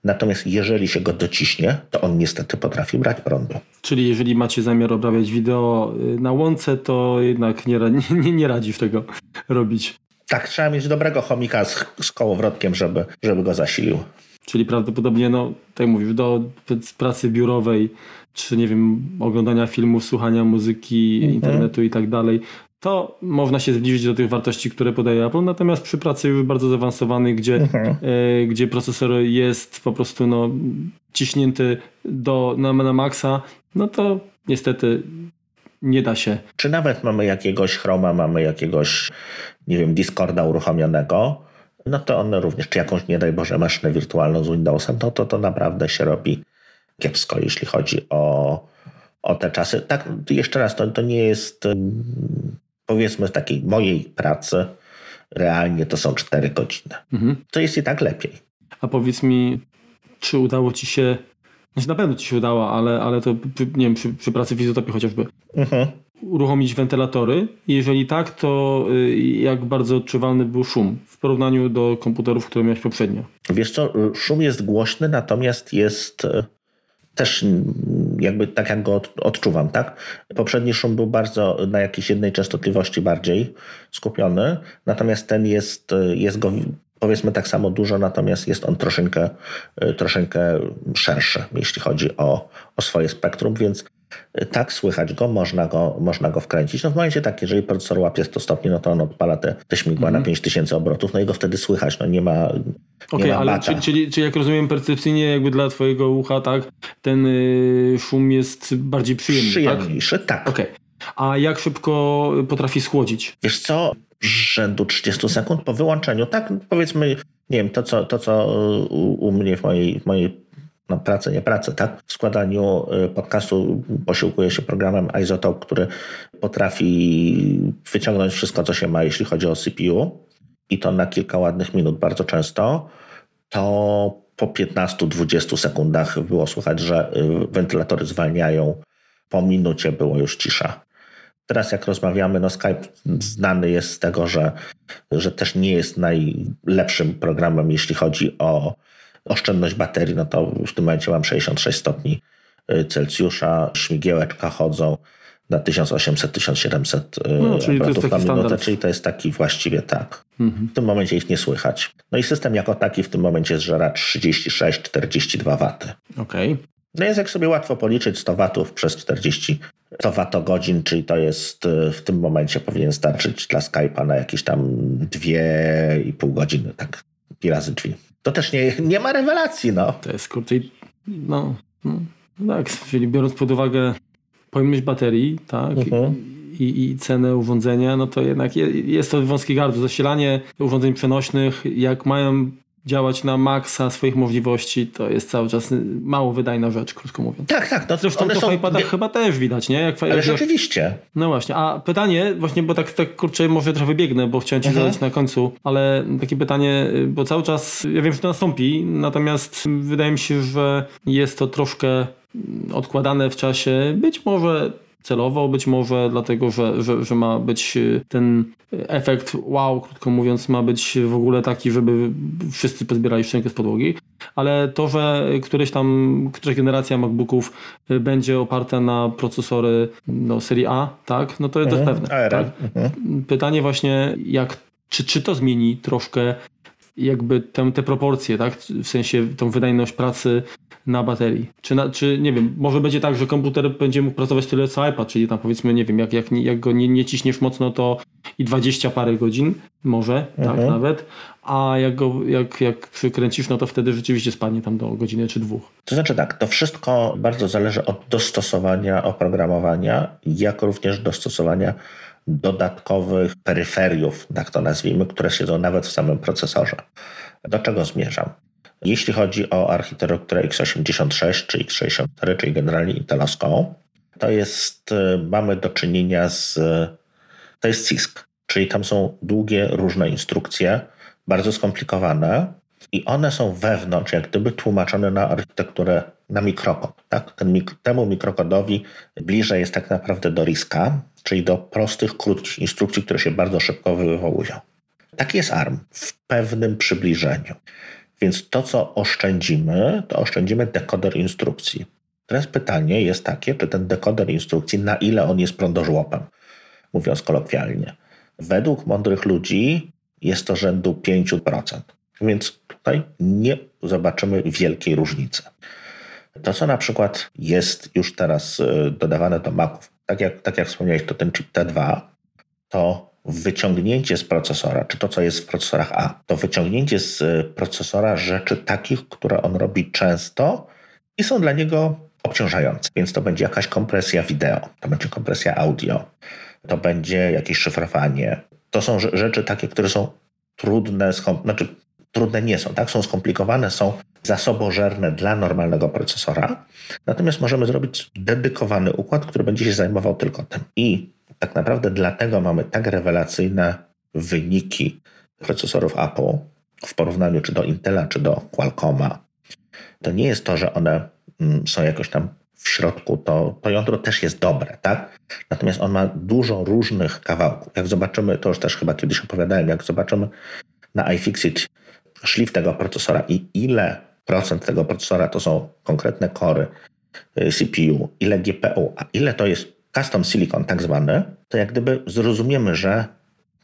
S1: Natomiast jeżeli się go dociśnie, to on niestety potrafi brać prądu.
S2: Czyli jeżeli macie zamiar obrabiać wideo y, na łące, to jednak nie, nie, nie radzi w tego robić.
S1: Tak, trzeba mieć dobrego chomika z, z kołowrotkiem, żeby, żeby go zasilił.
S2: Czyli prawdopodobnie, no, tak mówisz, do pracy biurowej, czy nie wiem, oglądania filmów, słuchania muzyki, mhm. internetu i tak dalej, to można się zbliżyć do tych wartości, które podaje Apple. Natomiast przy pracy już bardzo zaawansowanej, gdzie, mhm. e, gdzie procesor jest po prostu no, ciśnięty do, na, na maksa, no to niestety nie da się.
S1: Czy nawet mamy jakiegoś Chroma, mamy jakiegoś, nie wiem, Discorda uruchomionego, no to one również, czy jakąś, nie daj Boże, maszynę wirtualną z Windowsem, no to to naprawdę się robi kiepsko, jeśli chodzi o, o te czasy. Tak, jeszcze raz, to, to nie jest powiedzmy z takiej mojej pracy realnie to są 4 godziny. Mhm. To jest i tak lepiej.
S2: A powiedz mi, czy udało ci się znaczy na pewno ci się udało, ale, ale to nie wiem, przy, przy pracy w chociażby. Mhm. Uruchomić wentylatory. Jeżeli tak, to y, jak bardzo odczuwalny był szum w porównaniu do komputerów, które miałeś poprzednio?
S1: Wiesz co, szum jest głośny, natomiast jest y, też jakby tak jak go odczuwam, tak? Poprzedni szum był bardzo na jakiejś jednej częstotliwości bardziej skupiony, natomiast ten jest, y, jest go powiedzmy tak samo dużo, natomiast jest on troszeczkę, troszeczkę szerszy, jeśli chodzi o, o swoje spektrum, więc tak, słychać go, można go, można go wkręcić. No w momencie tak, jeżeli procesor łapie 100 stopni, no to on odpala te, te śmigła mm. na 5000 obrotów, no i go wtedy słychać, no nie ma
S2: Okej, okay, ale czyli, czyli, czyli, jak rozumiem percepcyjnie jakby dla twojego ucha, tak, ten y, szum jest bardziej przyjemny,
S1: tak? Przyjemniejszy, tak?
S2: tak. Okej. Okay. A jak szybko potrafi schłodzić?
S1: Wiesz co, rzędu 30 sekund po wyłączeniu. Tak, powiedzmy, nie wiem, to co, to, co u, u mnie w mojej, w mojej no, pracy, nie pracy, tak? W składaniu y, podcastu posiłkuję się programem Isotope, który potrafi wyciągnąć wszystko, co się ma, jeśli chodzi o CPU i to na kilka ładnych minut bardzo często, to po 15-20 sekundach było słychać, że y, wentylatory zwalniają. Po minucie było już cisza. Teraz jak rozmawiamy, no Skype znany jest z tego, że, że też nie jest najlepszym programem, jeśli chodzi o oszczędność baterii. No to w tym momencie mam 66 stopni y, Celsjusza, śmigiełeczka chodzą na 1800-1700 y, no, czyli na minutę, czyli to jest taki właściwie tak. Mhm. W tym momencie ich nie słychać. No i system jako taki w tym momencie zżera 36-42 waty.
S2: Okej. Okay.
S1: No jest jak sobie łatwo policzyć 100 watów przez 40 100 watogodzin, czyli to jest y, w tym momencie powinien starczyć dla Skype'a na jakieś tam 2,5 godziny, tak, pi razy drzwi. To też nie, nie ma rewelacji, no.
S2: To jest kurczę, no, no, tak, czyli biorąc pod uwagę pojemność baterii, tak, mhm. i, i cenę urządzenia, no to jednak jest to wąski gardło. Zasilanie urządzeń przenośnych, jak mają działać na maksa swoich możliwości, to jest cały czas mało wydajna rzecz, krótko mówiąc.
S1: Tak, tak.
S2: No, Zresztą to są... w iPadach chyba też widać, nie? Jak,
S1: Ale rzeczywiście.
S2: No właśnie, a pytanie, właśnie, bo tak, tak kurczę, może trochę wybiegnę, bo chciałem ci mhm. zadać na końcu, ale takie pytanie, bo cały czas, ja wiem, że to nastąpi, natomiast wydaje mi się, że jest to troszkę odkładane w czasie, być może celowo, być może dlatego, że, że, że ma być y, ten efekt wow, krótko mówiąc, ma być w ogóle taki, żeby wszyscy pozbierali szczękę z podłogi. ale to, że któreś tam, któraś generacja MacBooków y, będzie oparta na procesory no, serii A, tak, no to, jest
S1: Mhm.
S2: pewne. Tak?
S1: Mhm.
S2: Pytanie właśnie, jak, czy, czy to zmieni troszkę jakby tę, te proporcje, tak? W sensie tą wydajność pracy na baterii. Czy, na, czy nie wiem, może będzie tak, że komputer będzie mógł pracować tyle co iPad, czyli tam powiedzmy, nie wiem, jak, jak, jak go nie, nie ciśniesz mocno, to i 20 parę godzin, może, tak
S1: Mhm.
S2: nawet, a jak go, jak, jak przykręcisz, no to wtedy rzeczywiście spadnie tam do godziny czy dwóch.
S1: To znaczy tak, to wszystko bardzo zależy od dostosowania oprogramowania, jak również dostosowania dodatkowych peryferiów, tak to nazwijmy, które siedzą nawet w samym procesorze. Do czego zmierzam? Jeśli chodzi o architekturę x86 czy x64, czyli generalnie intelowską, to jest, y, mamy do czynienia z, to jest CISC, czyli tam są długie, różne instrukcje, bardzo skomplikowane i one są wewnątrz, jak gdyby tłumaczone na architekturę, na mikrokod. Tak? Ten temu mikrokodowi bliżej jest tak naprawdę do RISCA, czyli do prostych, krótkich instrukcji, które się bardzo szybko wywołują. Taki jest ARM w pewnym przybliżeniu. Więc to, co oszczędzimy, to oszczędzimy dekoder instrukcji. Teraz pytanie jest takie, czy ten dekoder instrukcji, na ile on jest prądożłopem, mówiąc kolokwialnie. Według mądrych ludzi jest to rzędu 5%. Więc tutaj nie zobaczymy wielkiej różnicy. To, co na przykład jest już teraz y, dodawane do Maców, tak jak, tak jak wspomniałeś, to ten chip T2, to wyciągnięcie z procesora, czy to, co jest w procesorach A, to wyciągnięcie z y, procesora rzeczy takich, które on robi często i są dla niego obciążające. Więc to będzie jakaś kompresja wideo, to będzie kompresja audio, to będzie jakieś szyfrowanie. To są rze- rzeczy takie, które są trudne, znaczy trudne nie są, tak? Są skomplikowane, są zasobożerne dla normalnego procesora. Natomiast możemy zrobić dedykowany układ, który będzie się zajmował tylko tym. I tak naprawdę dlatego mamy tak rewelacyjne wyniki procesorów Apple w porównaniu czy do Intela, czy do Qualcomma. To nie jest to, że one mm, są jakoś tam w środku, to, to jądro też jest dobre, tak? Natomiast on ma dużo różnych kawałków. Jak zobaczymy, to już też chyba kiedyś opowiadałem, jak zobaczymy na iFixit szlif tego procesora i ile procent tego procesora to są konkretne kory y, CPU, ile GPU, a ile to jest custom silicon tak zwany, to jak gdyby zrozumiemy, że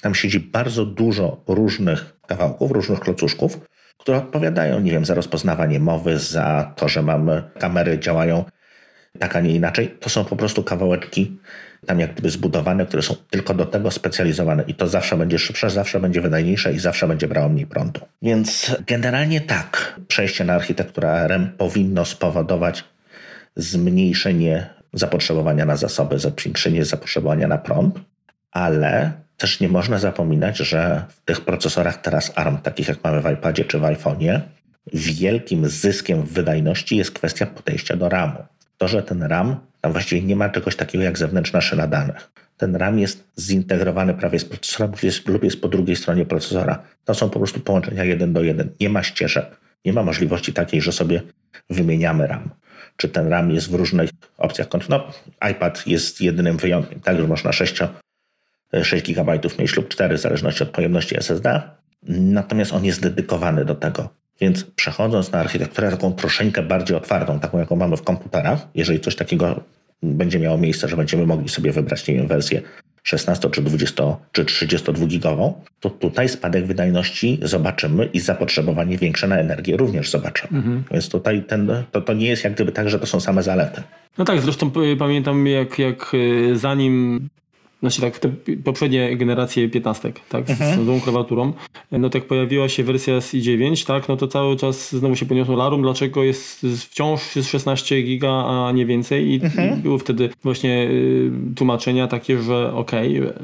S1: tam siedzi bardzo dużo różnych kawałków, różnych klocuszków, które odpowiadają, nie wiem, za rozpoznawanie mowy, za to, że mamy kamery działają tak, a nie inaczej. To są po prostu kawałeczki tam jak gdyby zbudowane, które są tylko do tego specjalizowane i to zawsze będzie szybsze, zawsze będzie wydajniejsze i zawsze będzie brało mniej prądu. Więc generalnie tak, przejście na architekturę ARM powinno spowodować zmniejszenie zapotrzebowania na zasoby, zmniejszenie zapotrzebowania na prąd, ale też nie można zapominać, że w tych procesorach teraz ARM, takich jak mamy w iPadzie czy w iPhone'ie, wielkim zyskiem w wydajności jest kwestia podejścia do RAMu. To, że ten RAM, tam właściwie nie ma czegoś takiego jak zewnętrzna szyna danych. Ten RAM jest zintegrowany prawie z procesorem jest, lub jest po drugiej stronie procesora. To są po prostu połączenia jeden do jeden. Nie ma ścieżek. Nie ma możliwości takiej, że sobie wymieniamy RAM. Czy ten RAM jest w różnych opcjach No, iPad jest jedynym wyjątkiem, tak, że można 6, 6 GB mieć lub 4, w zależności od pojemności SSD. Natomiast on jest dedykowany do tego. Więc przechodząc na architekturę taką troszeczkę bardziej otwartą, taką jaką mamy w komputerach, jeżeli coś takiego będzie miało miejsce, że będziemy mogli sobie wybrać, nie wiem, wersję 16 czy 20 czy 32 gigową, to tutaj spadek wydajności zobaczymy i zapotrzebowanie większe na energię również zobaczymy.
S2: Mhm.
S1: Więc tutaj ten, to, to nie jest jak gdyby tak, że to są same zalety.
S2: No tak, zresztą y, pamiętam jak, jak y, zanim, znaczy tak, te poprzednie generacje 15, tak, z z tą klawiaturą, no tak pojawiła się wersja z i9, tak, no to cały czas znowu się podniosło larum, dlaczego jest wciąż jest 16 giga, a nie więcej i, i były wtedy właśnie y, tłumaczenia takie, że okej, że,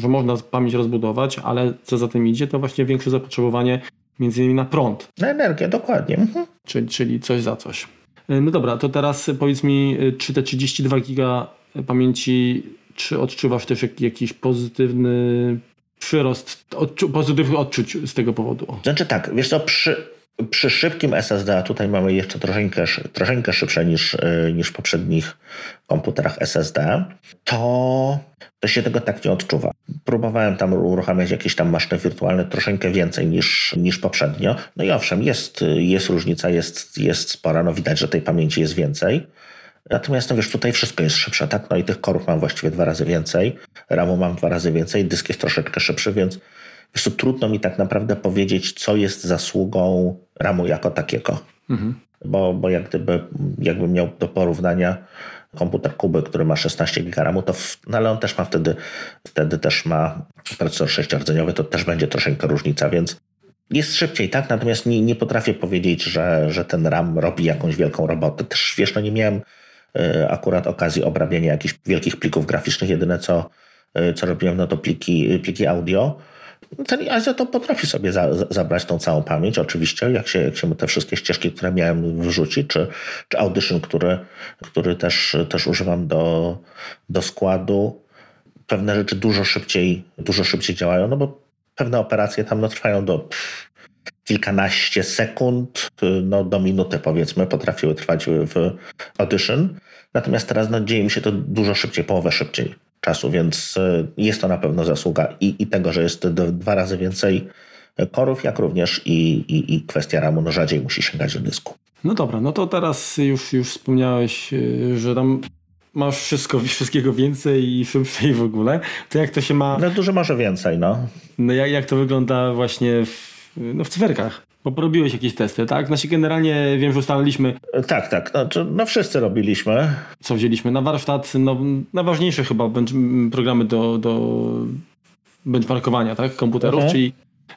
S2: że można pamięć rozbudować, ale co za tym idzie, to właśnie większe zapotrzebowanie między innymi na prąd,
S1: Na energię, dokładnie. Mhm.
S2: czyli, czyli coś za coś. No dobra, to teraz powiedz mi, czy te 32 giga pamięci, czy odczuwasz też jak, jakiś pozytywny przyrost, odczu, pozytywnych odczuć z tego powodu?
S1: Znaczy tak, wiesz co, przy, Przy szybkim SSD, a tutaj mamy jeszcze troszeczkę, troszeczkę szybsze niż, y, niż w poprzednich komputerach SSD, to, to się tego tak nie odczuwa. Próbowałem tam uruchamiać jakieś tam maszyny wirtualne troszeczkę więcej niż, niż poprzednio. No i owszem, jest, jest różnica, jest, jest spora, no widać, że tej pamięci jest więcej. Natomiast no wiesz, tutaj wszystko jest szybsze, tak? No i tych korów mam właściwie dwa razy więcej, RAMu mam dwa razy więcej, dysk jest troszeczkę szybszy, więc wiesz, to trudno mi tak naprawdę powiedzieć, co jest zasługą RAMu jako takiego. Mhm. Bo, bo jak gdyby, jakbym miał do porównania komputer Kuby, który ma 16 GB RAMu, to w, no ale on też ma wtedy, wtedy też ma procesor sześciordzeniowy, to też będzie troszeczkę różnica, więc jest szybciej, tak? Natomiast nie, nie potrafię powiedzieć, że, że ten RAM robi jakąś wielką robotę. Też wiesz, no nie miałem akurat okazji obrabiania jakichś wielkich plików graficznych. Jedyne co, y, co robiłem, no to pliki, pliki audio ten Azja to potrafi sobie za, zabrać tą całą pamięć, oczywiście, jak się, jak się te wszystkie ścieżki, które miałem wrzucić, czy, czy Audition, który, który też, też używam do, do składu. Pewne rzeczy dużo szybciej, dużo szybciej działają, no bo pewne operacje tam no, trwają do pff, kilkanaście sekund, no, do minuty powiedzmy, potrafiły trwać w Audition. Natomiast teraz no, dzieje mi się to dużo szybciej, połowę szybciej czasu, więc e, jest to na pewno zasługa i, i tego, że jest dwa razy więcej korów, jak również i, i, i kwestia ramu, no rzadziej musi sięgać do dysku.
S2: No dobra, no to teraz już, już wspomniałeś, e, że tam masz wszystko, wszystkiego więcej i szybciej w ogóle. To jak to się ma...
S1: No dużo może więcej, no.
S2: No jak, jak to wygląda właśnie w, no w cyferkach? Bo porobiłeś jakieś testy, tak? Znaczy generalnie wiem, że ustaliliśmy.
S1: Tak, tak. No, no wszyscy robiliśmy.
S2: Co wzięliśmy? Na warsztat, no, najważniejsze chyba programy do, do benchmarkowania, tak? Komputerów, mhm. czyli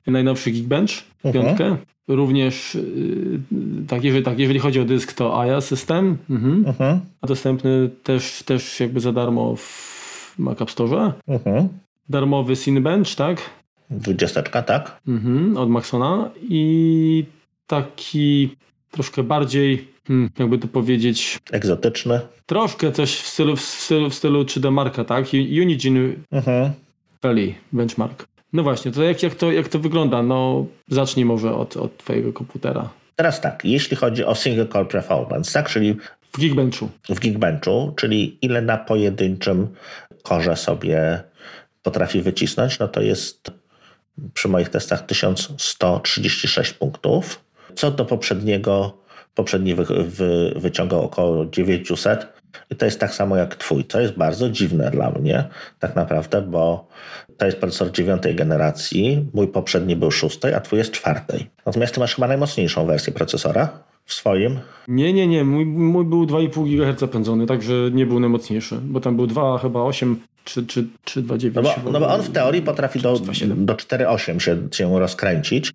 S2: najnowszy Geekbench, mhm. piątkę. Również yy, tak, jeżeli, tak, jeżeli chodzi o dysk, to AIA system. Mhm. Mhm. A dostępny też, też jakby za darmo w Mac App Store. Darmowy Cinebench, tak?
S1: Dwudziesteczka, tak?
S2: Mhm, od Maxona i taki troszkę bardziej, hmm, jakby to powiedzieć...
S1: Egzotyczny.
S2: Troszkę coś w stylu, w stylu, w stylu 3D Marka, tak? Unigine mhm. Valley Benchmark. No właśnie, to jak, jak, to jak to wygląda? No zacznij może od, od twojego komputera.
S1: Teraz tak, jeśli chodzi o single core performance, tak, czyli
S2: w Geekbenchu.
S1: W Geekbenchu, czyli ile na pojedynczym korze sobie potrafi wycisnąć, no to jest przy moich testach 1136 punktów. Co do poprzedniego, poprzedni wy, wy, wyciągał około 900 i to jest tak samo jak twój. To jest bardzo dziwne dla mnie tak naprawdę, bo to jest procesor dziewiątej generacji, mój poprzedni był szóstej, a twój jest czwartej. Natomiast ty masz chyba najmocniejszą wersję procesora w swoim.
S2: Nie, nie, nie. Mój, mój był 2,5 GHz pędzony, także nie był najmocniejszy, bo tam był 2, chyba 8 czy, czy, czy 2,9.
S1: No bo, no bo on w teorii potrafi do, do 4,8 się, się rozkręcić.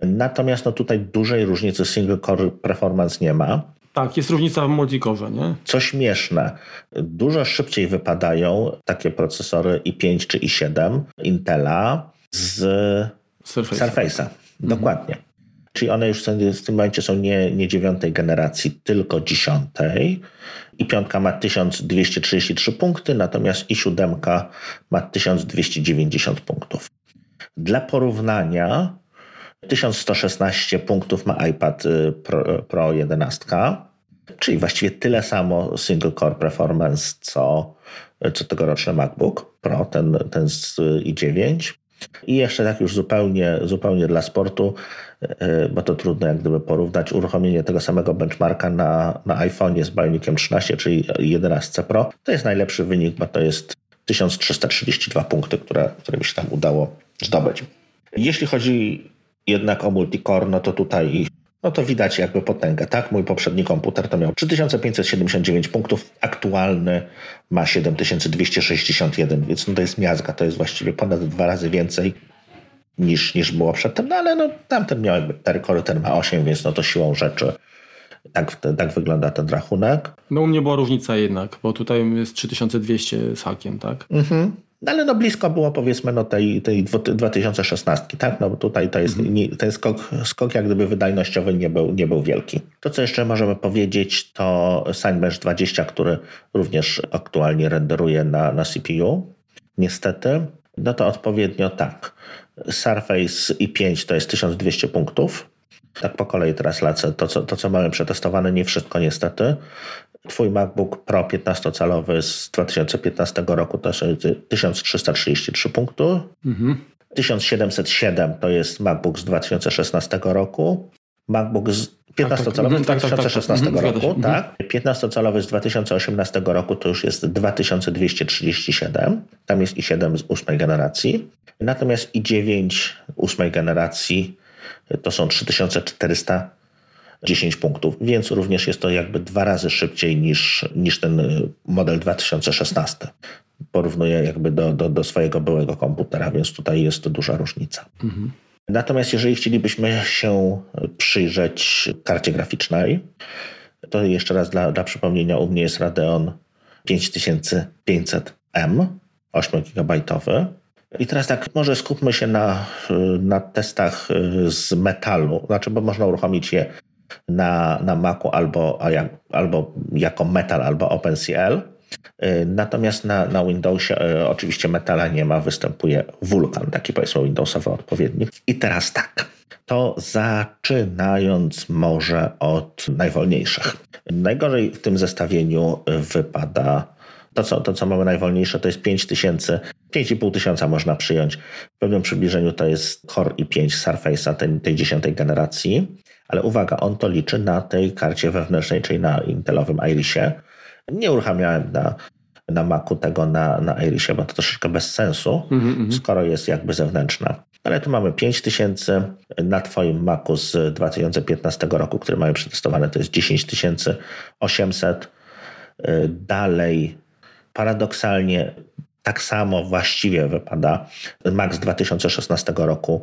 S1: Natomiast no tutaj dużej różnicy single core performance nie ma.
S2: Tak, jest różnica w multicore, nie?
S1: Co śmieszne, dużo szybciej wypadają takie procesory i5 czy i7 Intela z Surface'a. Surface'a. Dokładnie. Mhm. Czyli one już w tym momencie są nie, nie dziewiątej generacji, tylko dziesiątej. I piątka ma 1233 punkty, natomiast i siódemka ma 1290 punktów. Dla porównania 1116 punktów ma iPad y, Pro, Pro 11, czyli właściwie tyle samo single core performance, co, co tegoroczny MacBook Pro, ten, ten z i9. I jeszcze tak już zupełnie, zupełnie dla sportu, e, bo to trudno jak gdyby porównać uruchomienie tego samego benchmarka na, na iPhone'ie z Bioniciem 13, czyli 11 Pro. To jest najlepszy wynik, bo to jest 1332 punkty, które, które mi się tam udało zdobyć. Jeśli chodzi jednak o multicore, no to tutaj no to widać jakby potęgę, tak? Mój poprzedni komputer to miał 3579 punktów, aktualny ma 7261, więc no to jest miazga, to jest właściwie ponad dwa razy więcej niż, niż było przedtem, no ale no tamten miał jakby 4 kory, ten ma 8, więc no to siłą rzeczy tak, tak wygląda ten rachunek.
S2: No u mnie była różnica jednak, bo tutaj jest 3200 z hakiem, tak? Mhm.
S1: No ale no blisko było powiedzmy no tej, tej 2016, tak? No bo tutaj to jest, mhm. ten skok, skok jak gdyby wydajnościowy nie był, nie był wielki. To co jeszcze możemy powiedzieć to Cinebench 20, który również aktualnie renderuje na, na CPU. Niestety, no to odpowiednio tak. Surface i5 to jest 1200 punktów. Tak po kolei teraz lecę. To, co, to, co mamy przetestowane, nie wszystko niestety. Twój MacBook Pro 15-calowy z 2015 roku to jest 1333 punkty. Mhm. 1707 to jest MacBook z 2016 roku. MacBook z 15-calowy z 2016 tak, tak, tak, roku, tak. 15-calowy z 2018 roku to już jest 2237. Tam jest i7 z ósmej generacji. Natomiast i9 ósmej generacji to są 3410 punktów, więc również jest to jakby dwa razy szybciej niż, niż ten model 2016. Porównuję jakby do, do, do swojego byłego komputera, więc tutaj jest to duża różnica. Mhm. Natomiast jeżeli chcielibyśmy się przyjrzeć karcie graficznej, to jeszcze raz dla, dla przypomnienia, u mnie jest Radeon 5500M, 8 GB. I teraz tak, może skupmy się na, na testach z metalu, znaczy, bo można uruchomić je na, na Macu albo, albo jako metal, albo OpenCL. Natomiast na, na Windowsie e, oczywiście metala nie ma, występuje wulkan, taki powiedzmy Windowsowy odpowiednik. I teraz tak, to zaczynając może od najwolniejszych. Najgorzej w tym zestawieniu wypada to, co, to, co mamy najwolniejsze, to jest 5000, 5,5 tysiąca można przyjąć. W pewnym przybliżeniu to jest Core i5 Surface'a tej, tej dziesiątej generacji. Ale uwaga, on to liczy na tej karcie wewnętrznej, czyli na Intelowym Irisie. Nie uruchamiałem na, na Macu tego na, na Irisie, bo to troszeczkę bez sensu, mm -hmm. skoro jest jakby zewnętrzna. Ale tu mamy 5000 na Twoim Macu z 2015 roku, który mamy przetestowane, to jest 10800. Dalej paradoksalnie tak samo właściwie wypada Max 2016 roku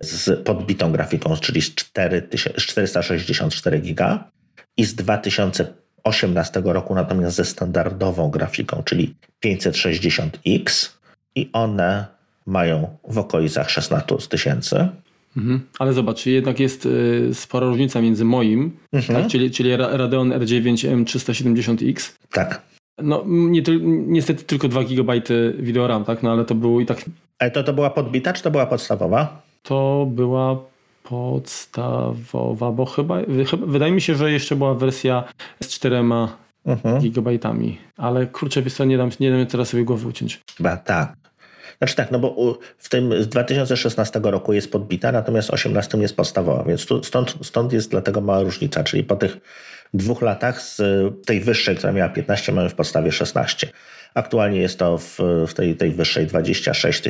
S1: z podbitą grafiką, czyli z 464 giga i z 2018 roku natomiast ze standardową grafiką, czyli 560X i one mają w okolicach 16 tysięcy.
S2: Mhm. Ale zobacz, jednak jest y, spora różnica między moim, mhm. tak, czyli, czyli Radeon R9 M370X.
S1: Tak
S2: no, nie, niestety tylko 2 GB video RAM, tak? No ale to było i tak.
S1: Ale to, to była podbita, czy to była podstawowa?
S2: To była podstawowa, bo chyba, wydaje mi się, że jeszcze była wersja z 4 mhm. gigabajtami. Ale kurczę, wiesz co, nie dam, nie dam teraz sobie głowy uciąć.
S1: Chyba tak. Znaczy tak, no bo w tym z 2016 roku jest podbita, natomiast 18 jest podstawowa, więc tu, stąd, stąd jest dlatego mała różnica, czyli po tych dwóch latach z tej wyższej, która miała 15, mamy w podstawie 16. Aktualnie jest to w, w tej, tej wyższej 26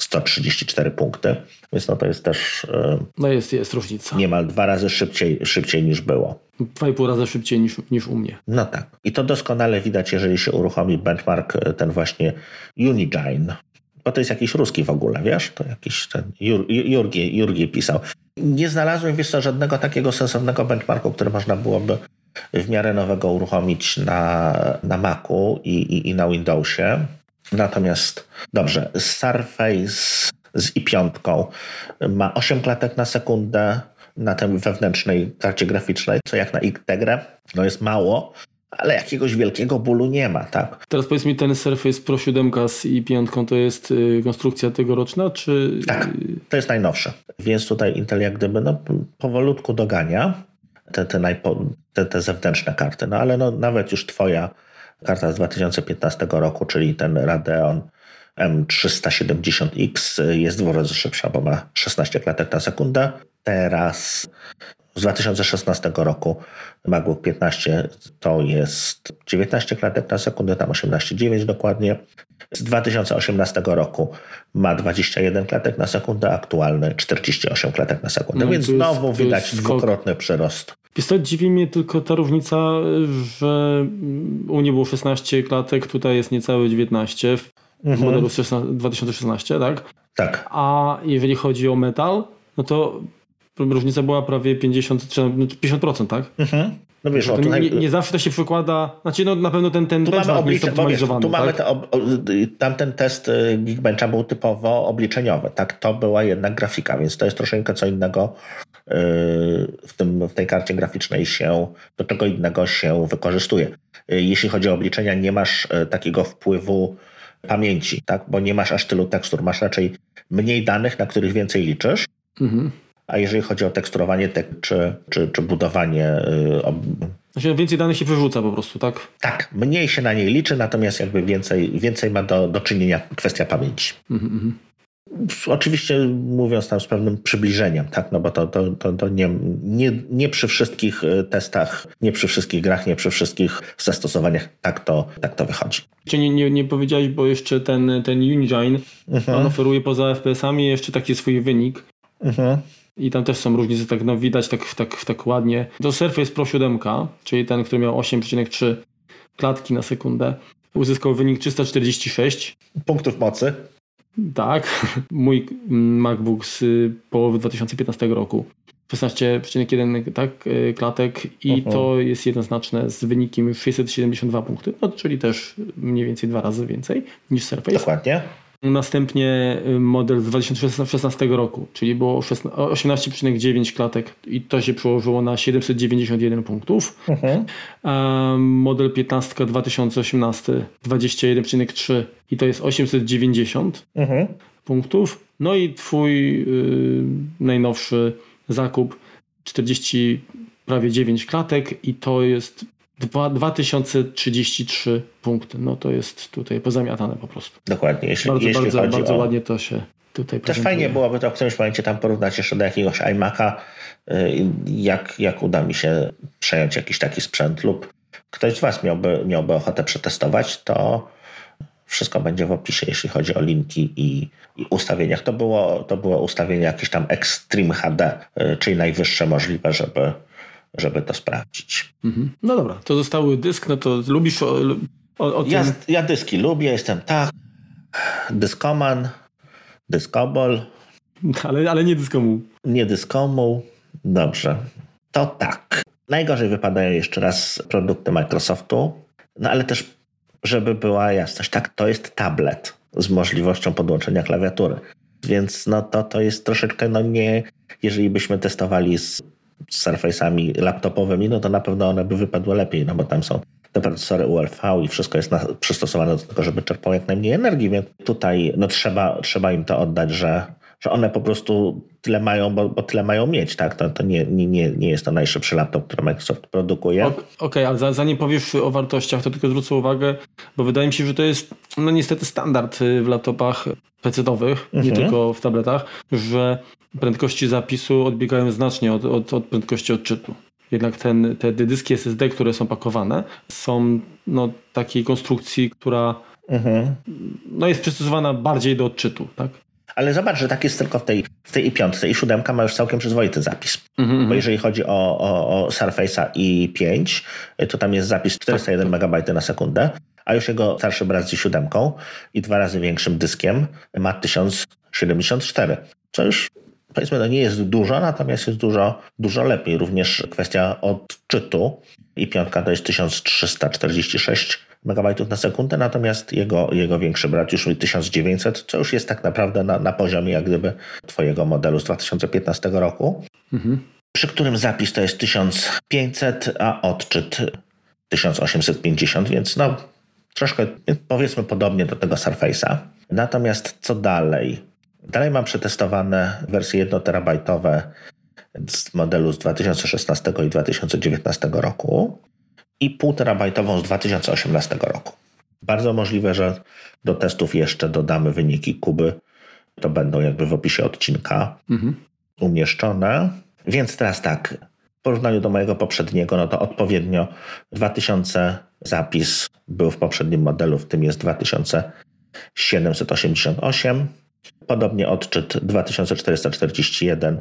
S1: 134 punkty, więc no to jest też.
S2: E, no jest, jest różnica.
S1: Niemal dwa razy szybciej, szybciej niż było.
S2: Dwa i pół razy szybciej niż, niż u mnie.
S1: No tak. I to doskonale widać, jeżeli się uruchomi benchmark e, ten właśnie Unigine. Bo to jest jakiś ruski w ogóle, wiesz? To jakiś ten Jur, Jurgi, Jurgi pisał. Nie znalazłem, wiesz co, żadnego takiego sensownego benchmarku, który można byłoby w miarę nowego uruchomić na, na Macu i, i, i na Windowsie. Natomiast dobrze, Surface z i5 ma 8 klatek na sekundę na tej wewnętrznej karcie graficznej, co jak na Integrę, no jest mało, ale jakiegoś wielkiego bólu nie ma, tak?
S2: Teraz powiedz mi, ten Surface Pro 7 z i5 to jest y, konstrukcja tegoroczna, czy...
S1: Tak, to jest najnowsze, więc tutaj Intel jak gdyby no, powolutku dogania te, te, najpo, te, te zewnętrzne karty, no ale no, nawet już twoja karta z 2015 roku, czyli ten Radeon M370X jest dwa razy szybsza, bo ma 16 klatek na sekundę. Teraz z 2016 roku MacBook 15 to jest 19 klatek na sekundę, tam 18,9 dokładnie. Z 2018 roku ma 21 klatek na sekundę, aktualny 48 klatek na sekundę, no więc znowu widać dwukrotny przyrost.
S2: Wiesz dziwi mnie tylko ta różnica, że u mnie było 16 klatek, tutaj jest niecałe 19 w mhm. modelu 2016, tak?
S1: Tak.
S2: A jeżeli chodzi o metal, no to różnica była prawie 50, 50%, tak? Mhm. No wiesz, o, tutaj... nie, nie, zawsze to się przekłada, znaczy no na pewno ten, ten
S1: tu mamy oblicze, jest optymalizowany. Tu tak? mamy te, o, tamten test y, Geekbencha był typowo obliczeniowy, tak? To była jednak grafika, więc to jest troszeczkę co innego y, w, tym, w tej karcie graficznej się, do czego innego się wykorzystuje. Y, jeśli chodzi o obliczenia, nie masz takiego wpływu pamięci, tak? Bo nie masz aż tylu tekstur, masz raczej mniej danych, na których więcej liczysz. Mhm a jeżeli chodzi o teksturowanie te, czy, czy, czy budowanie.
S2: Znaczy więcej danych się wyrzuca po prostu, tak?
S1: Tak, mniej się na niej liczy, natomiast jakby więcej, więcej ma do, do czynienia kwestia pamięci. Mhm, Oczywiście mówiąc tam z pewnym przybliżeniem, tak, no bo to, to, to, to nie, nie, nie przy wszystkich e, testach, nie przy wszystkich grach, nie przy wszystkich zastosowaniach tak to, tak to wychodzi.
S2: Nie, nie, nie powiedziałeś, bo jeszcze ten, ten Unigine, mhm. on oferuje poza FPS-ami jeszcze taki swój wynik. Mhm. I tam też są różnice, tak no widać tak, tak, tak ładnie. To Surface Pro 7, czyli ten, który miał 8,3 klatki na sekundę, uzyskał wynik 346
S1: punktów mocy.
S2: Tak, mój MacBook z połowy 2015 roku. 16,1 tak, e, klatek i -huh. to jest jednoznaczne z wynikiem 672 punkty, no, czyli też mniej więcej dwa razy więcej niż Surface.
S1: Dokładnie.
S2: Następnie y, model z 2016 roku, czyli było 18,9 klatek i to się przełożyło na 791 punktów. Mhm. model 15 2018 21,3 i to jest 890 mhm. punktów. No i twój y, najnowszy zakup 40 prawie 9 klatek i to jest 2033 punkty. No to jest tutaj pozamiatane po prostu.
S1: Dokładnie. Jeśli,
S2: bardzo,
S1: jeśli
S2: bardzo, bardzo
S1: o...
S2: ładnie to się tutaj
S1: Też fajnie byłoby to w którymś momencie tam porównać jeszcze do jakiegoś iMac'a, y, jak, jak uda mi się przejąć jakiś taki sprzęt lub ktoś z Was miałby, miałby ochotę przetestować, to wszystko będzie w opisie, jeśli chodzi o linki i, i ustawieniach. To było, to było ustawienie jakieś tam Extreme HD, y, czyli najwyższe możliwe, żeby żeby to sprawdzić. Mhm.
S2: No dobra, to zostały dysk, no to lubisz o, o, o
S1: ja, ja, dyski lubię, jestem tak, dyskoman, dyskobol.
S2: Ale, ale nie dyskomu.
S1: Nie dyskomu, dobrze. To tak. Najgorzej wypadają jeszcze raz produkty Microsoftu, no ale też, żeby była jasność, tak, to jest tablet z możliwością podłączenia klawiatury. Więc no to, to jest troszeczkę, no nie, jeżeli byśmy testowali z z Surface'ami laptopowymi, no to na pewno one by wypadły lepiej, no bo tam są te procesory ULV i wszystko jest na, przystosowane do tego, żeby czerpał jak najmniej energii, więc tutaj no trzeba, trzeba im to oddać, że, że one po prostu tyle mają, bo, bo tyle mają mieć, tak? To, to nie, nie, nie jest to najszybszy laptop, który Microsoft produkuje.
S2: Okej, okay, ale zanim powiesz o wartościach, to tylko zwrócę uwagę, bo wydaje mi się, że to jest no niestety standard y, w laptopach PC-owych, mhm. nie tylko w tabletach, że prędkości zapisu odbiegają znacznie od, od, od prędkości odczytu. Jednak ten, te dyski SSD, które są pakowane, są no, takiej konstrukcji, która mhm. no, jest przystosowana bardziej do odczytu. Tak?
S1: Ale zobacz, że tak jest tylko w tej, w tej i piątce. I siódemka ma już całkiem przyzwoity zapis. Mm -hmm. Bo jeżeli chodzi o, o, o Surface'a i 5, to tam jest zapis 401 tak, MB na sekundę, a już jego starszy brat z siódemką i dwa razy większym dyskiem ma 1074, co już powiedzmy, to nie jest dużo, natomiast jest dużo, dużo lepiej. Również kwestia odczytu i piątka to jest 1346 MB na sekundę, natomiast jego, jego większy brat już 1900, co już jest tak naprawdę na, na poziomie jak gdyby twojego modelu z 2015 roku, mhm. przy którym zapis to jest 1500, a odczyt 1850, więc no troszkę powiedzmy podobnie do tego Surface'a. Natomiast co dalej? Dalej mam przetestowane wersje 1 terabajtowe z modelu z 2016 i 2019 roku i 1,5 terabajtową z 2018 roku. Bardzo możliwe, że do testów jeszcze dodamy wyniki Kuby. To będą jakby w opisie odcinka mhm. umieszczone. Więc teraz tak, w porównaniu do mojego poprzedniego, no to odpowiednio 2000 zapis był w poprzednim modelu, w tym jest 2788 Podobnie odczyt 2441,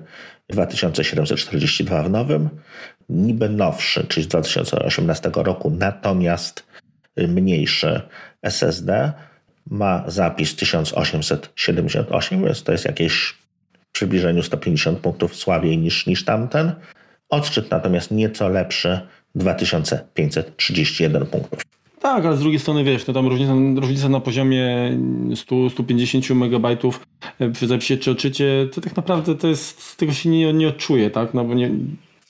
S1: 2742 w nowym, niby nowszy, czyli z 2018 roku, natomiast mniejszy SSD ma zapis 1878, więc to jest jakieś w przybliżeniu 150 punktów słabiej niż, niż tamten. Odczyt natomiast nieco lepszy 2531 punktów.
S2: Tak, ale z drugiej strony wiesz, no tam różnica, różnica na poziomie 100-150 megabajtów e, przy zapisie czy odczycie, to tak naprawdę to jest, tego się nie, nie odczuje, tak? No bo nie,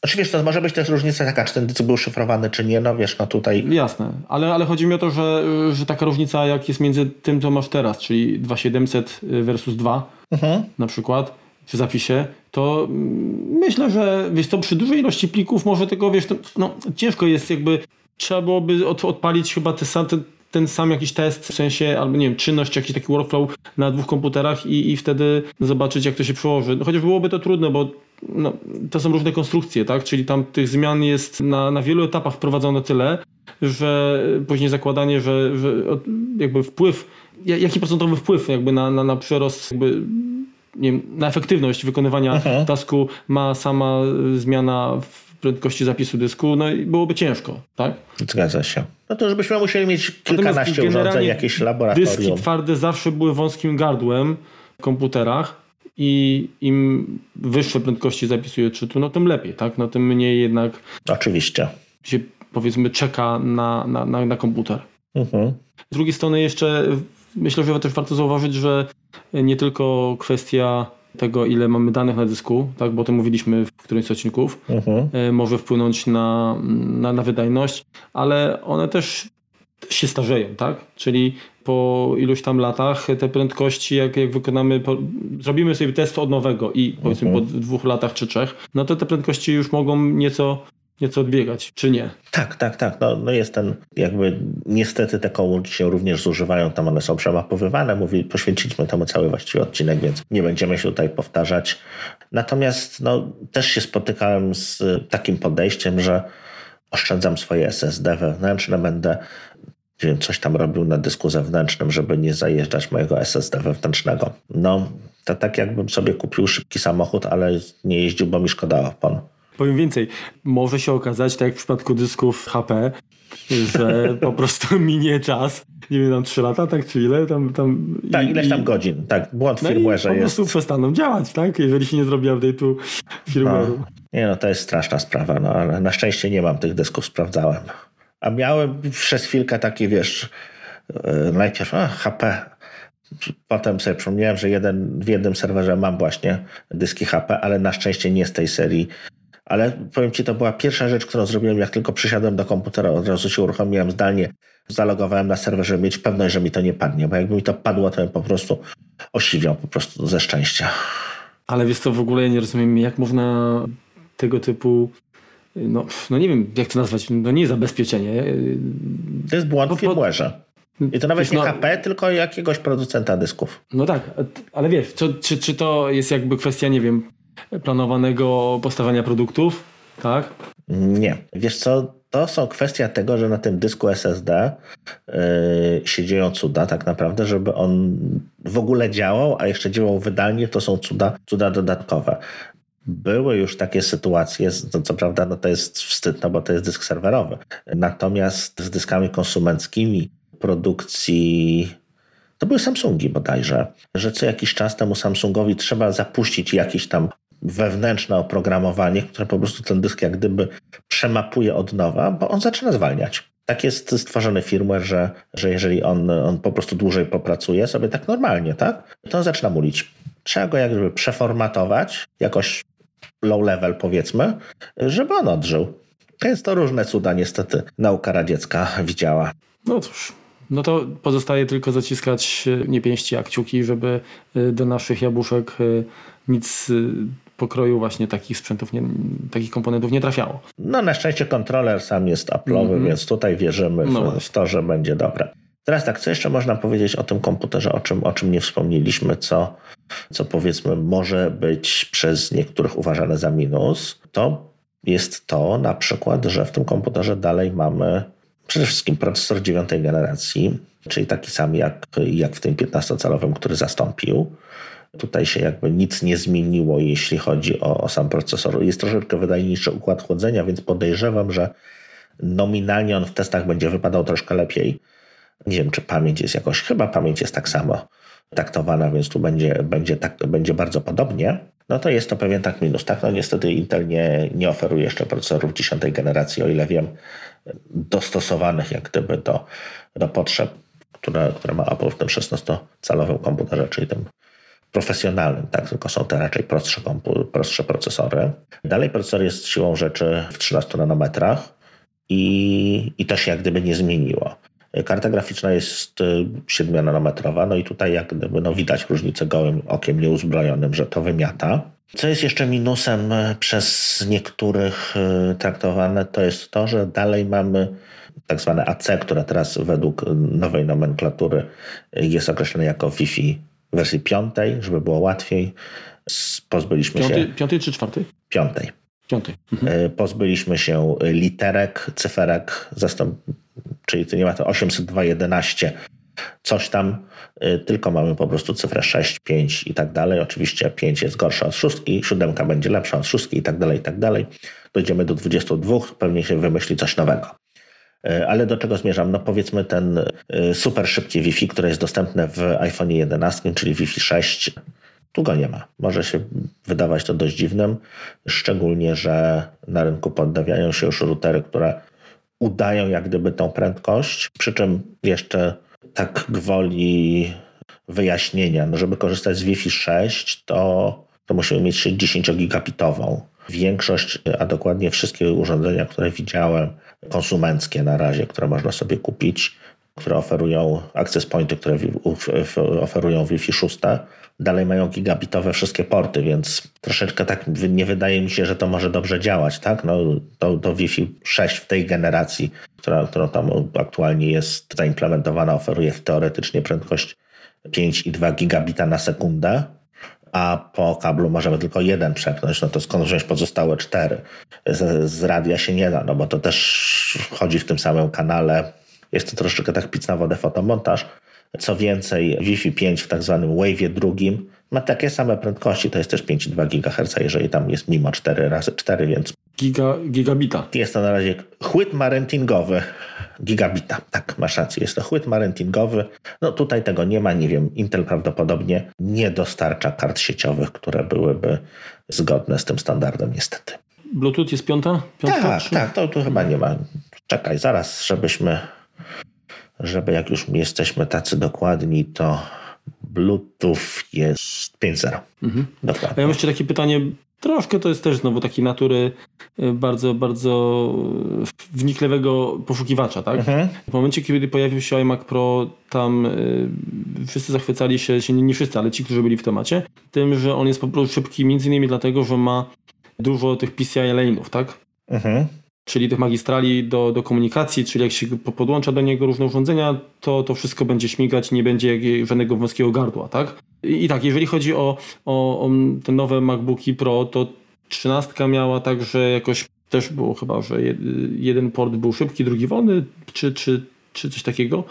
S1: Oczywiście to może być też różnica taka, czy ten dysk był szyfrowany, czy nie, no wiesz, no tutaj...
S2: Jasne, ale, ale chodzi mi o to, że, że taka różnica jak jest między tym, co masz teraz, czyli 2700 versus 2 mhm. na przykład, w zapisie, to mm, myślę, że wiesz, to przy dużej ilości plików może tego, wiesz, to, no, ciężko jest jakby, trzeba byłoby od, odpalić chyba te sam, ten, ten sam jakiś test, w sensie, albo nie wiem, czynność, jakiś taki workflow na dwóch komputerach i, i wtedy zobaczyć, jak to się przełoży. No, chociaż byłoby to trudne, bo no, to są różne konstrukcje, tak? Czyli tam tych zmian jest na, na wielu etapach wprowadzone tyle, że później zakładanie, że, że jakby wpływ, jaki procentowy wpływ jakby na, na, na przerost jakby nie wiem, na efektywność wykonywania Aha. tasku ma sama zmiana w prędkości zapisu dysku, no i byłoby ciężko, tak?
S1: Zgadza się. No to żebyśmy musieli mieć kilkanaście urządzeń, jakieś laboratorium.
S2: Dyski twarde zawsze były wąskim gardłem w komputerach i im wyższe prędkości zapisu i odczytu, no tym lepiej, tak? No tym mniej jednak
S1: Oczywiście.
S2: się powiedzmy czeka na, na, na, na komputer. Mhm. Z drugiej strony jeszcze myślę, że też warto zauważyć, że nie tylko kwestia tego, ile mamy danych na dysku, tak, bo o tym mówiliśmy w którymś z odcinków, mhm. E, może wpłynąć na, na, na wydajność, ale one też się starzeją, tak? Czyli po iluś tam latach te prędkości, jak, jak wykonamy, po, zrobimy sobie test od nowego i powiedzmy mhm. po dwóch latach czy trzech, no to te prędkości już mogą nieco nieco odbiegać, czy nie?
S1: Tak, tak, tak. No, no jest ten, jakby niestety te komórki się również zużywają, tam one są przemapowywane. Mówi, poświęciliśmy temu cały właściwie odcinek, więc nie będziemy się tutaj powtarzać. Natomiast no, też się spotykałem z takim podejściem, że oszczędzam swoje SSD wewnętrzne, będę nie wiem, coś tam robił na dysku zewnętrznym, żeby nie zajeżdżać mojego SSD wewnętrznego. No, to tak jakbym sobie kupił szybki samochód, ale nie jeździł, bo mi szkoda opon.
S2: Powiem więcej, może się okazać, tak jak w przypadku dysków HP, że po prostu minie czas, nie wiem, tam 3 lata, tak, czy ile tam... tam
S1: tak, i, ileś tam godzin, tak, błąd no firmware'ze jest. po
S2: prostu przestaną działać, tak, jeżeli się nie zrobi update'u firmware'u.
S1: No, nie no, to jest straszna sprawa, no ale na szczęście nie mam tych dysków, sprawdzałem. A miałem przez chwilkę takie, wiesz, e, najpierw a, HP, Potem sobie przypomniałem, że jeden, w jednym serwerze mam właśnie dyski HP, ale na szczęście nie z tej serii ale powiem Ci, to była pierwsza rzecz, którą zrobiłem, jak tylko przysiadłem do komputera, od razu się uruchomiłem zdalnie, zalogowałem na serwer, żeby mieć pewność, że mi to nie padnie, bo jakby mi to padło, to bym po prostu osiwiał po prostu ze szczęścia.
S2: Ale wiesz co, w ogóle ja nie rozumiem, jak można tego typu no, no nie wiem, jak to nazwać, no nie zabezpieczenie.
S1: To jest błąd w firmware'ze. I to nawet nie no, HP, tylko jakiegoś producenta dysków.
S2: No tak, ale wiesz, co, czy, czy to jest jakby kwestia, nie wiem, planowanego postawienia produktów, tak?
S1: Nie. Wiesz co, to są kwestia tego, że na tym dysku SSD yy, się dzieją cuda tak naprawdę, żeby on w ogóle działał, a jeszcze działał wydalnie, to są cuda, cuda dodatkowe. Były już takie sytuacje, to co prawda no to jest wstyd, no bo to jest dysk serwerowy. Natomiast z dyskami konsumenckimi produkcji to były Samsungi bodajże, że co jakiś czas temu Samsungowi trzeba zapuścić jakiś tam wewnętrzne oprogramowanie, które po prostu ten dysk jak gdyby przemapuje od nowa, bo on zaczyna zwalniać. Tak jest stworzony firmware, że, że jeżeli on, on po prostu dłużej popracuje sobie tak normalnie, tak, to on zaczyna mulić. Trzeba go jak gdyby przeformatować, jakoś low level powiedzmy, żeby on odżył. Więc to różne cuda niestety nauka radziecka widziała.
S2: No cóż, no to pozostaje tylko zaciskać nie pięści, a kciuki, żeby y, do naszych jabłuszek y, nic pokroju właśnie takich sprzętów, nie, takich komponentów nie trafiało.
S1: No na szczęście kontroler sam jest Apple'owy, mm więc tutaj wierzymy no w, w, to, że będzie dobre. Teraz tak, co jeszcze można powiedzieć o tym komputerze, o czym, o czym nie wspomnieliśmy, co, co powiedzmy może być przez niektórych uważane za minus, to jest to na przykład, że w tym komputerze dalej mamy przede wszystkim procesor dziewiątej generacji, czyli taki sam jak, jak w tym 15-calowym, który zastąpił. Tutaj się jakby nic nie zmieniło, jeśli chodzi o, o sam procesor. Jest troszeczkę wydajniejszy układ chłodzenia, więc podejrzewam, że nominalnie on w testach będzie wypadał troszkę lepiej. Nie wiem, czy pamięć jest jakoś, chyba pamięć jest tak samo taktowana, więc tu będzie, będzie, tak, będzie bardzo podobnie. No to jest to pewien tak minus. Tak, no niestety Intel nie, nie oferuje jeszcze procesorów dziesiątej generacji, o ile wiem, dostosowanych jak gdyby do, do potrzeb, które, które ma Apple w tym 16-calowym komputerze, czyli tym profesjonalnym, tak, tylko są to raczej prostsze, prostsze procesory. Dalej procesor jest siłą rzeczy w 13 nanometrach i, i to się jak gdyby nie zmieniło. Karta graficzna jest 7-nanometrowa, no i tutaj jak gdyby no widać różnicę gołym okiem nieuzbrojonym, że to wymiata. Co jest jeszcze minusem przez niektórych traktowane, to jest to, że dalej mamy tak zwane AC, które teraz według nowej nomenklatury jest określone jako Wi-Fi wersji piątej, żeby było łatwiej. Pozbyliśmy
S2: piąty,
S1: się.
S2: Piątej czy czwartej?
S1: Piątej.
S2: Piątej.
S1: Mhm. Pozbyliśmy się literek, cyferek, zastąp... czyli to nie ma to 802.11, coś tam, y, tylko mamy po prostu cyfrę 6, 5 i tak dalej. Oczywiście 5 jest gorsza od szóstki, siódemka będzie lepsza od szóstki i tak dalej, i tak dalej. Dojdziemy do 22, pewnie się wymyśli coś nowego. Y, ale do czego zmierzam? No powiedzmy ten y, super szybkie Wi-Fi, które jest dostępne w iPhone 11, czyli Wi-Fi 6, tu go nie ma. Może się wydawać to dość dziwnym, szczególnie, że na rynku poddawiają się już routery, które udają jak gdyby tą prędkość, przy czym jeszcze tak gwoli wyjaśnienia, no żeby korzystać z Wi-Fi 6, to, to musimy mieć sieć 10 gigabitową. Większość, a dokładnie wszystkie urządzenia, które widziałem, konsumenckie na razie, które można sobie kupić, które oferują access pointy, które oferują Wi-Fi 6, dalej mają gigabitowe wszystkie porty, więc troszeczkę tak nie wydaje mi się, że to może dobrze działać, tak? No, to, to Wi-Fi 6 w tej generacji, która, która tam aktualnie jest zaimplementowana, oferuje teoretycznie prędkość 5,2 gigabita na sekundę, a po kablu możemy tylko jeden przepchnąć, no to skąd wziąć pozostałe cztery? Z, z radia się nie da, no bo to też chodzi w tym samym kanale. Jest to troszeczkę tak pic na wodę fotomontaż, co więcej, Wi-Fi 5 w tak zwanym Wave'ie drugim ma takie same prędkości, to jest też 5,2 GHz, jeżeli tam jest mimo 4 razy 4, więc...
S2: Giga, gigabita.
S1: Jest to na razie chłyt marentingowy. Gigabita, tak, masz rację, jest to chłyt marentingowy. No tutaj tego nie ma, nie wiem, Intel prawdopodobnie nie dostarcza kart sieciowych, które byłyby zgodne z tym standardem, niestety.
S2: Bluetooth jest piąta?
S1: piąta tak, czy? tak, to tu chyba nie ma. Czekaj, zaraz, żebyśmy żeby jak już jesteśmy tacy dokładni, to Bluetooth jest 5.0. Mhm.
S2: Dokładnie. A ja mam jeszcze takie pytanie, troszkę to jest też znowu takiej natury y, bardzo, bardzo wnikliwego poszukiwacza, tak? Mhm. W momencie, kiedy pojawił się iMac Pro, tam y, wszyscy zachwycali się, się nie, nie wszyscy, ale ci, którzy byli w temacie, tym, że on jest po prostu szybki, między innymi dlatego, że ma dużo tych PCI lane'ów, tak? Mhm czyli tych magistrali do, do komunikacji, czyli jak się podłącza do niego różne urządzenia, to to wszystko będzie śmigać, nie będzie żadnego wąskiego gardła, tak? I, i tak, jeżeli chodzi o, o, o te nowe MacBooki Pro, to 13 miała także jakoś też było chyba, że jeden port był szybki, drugi wolny, czy, czy czy coś takiego.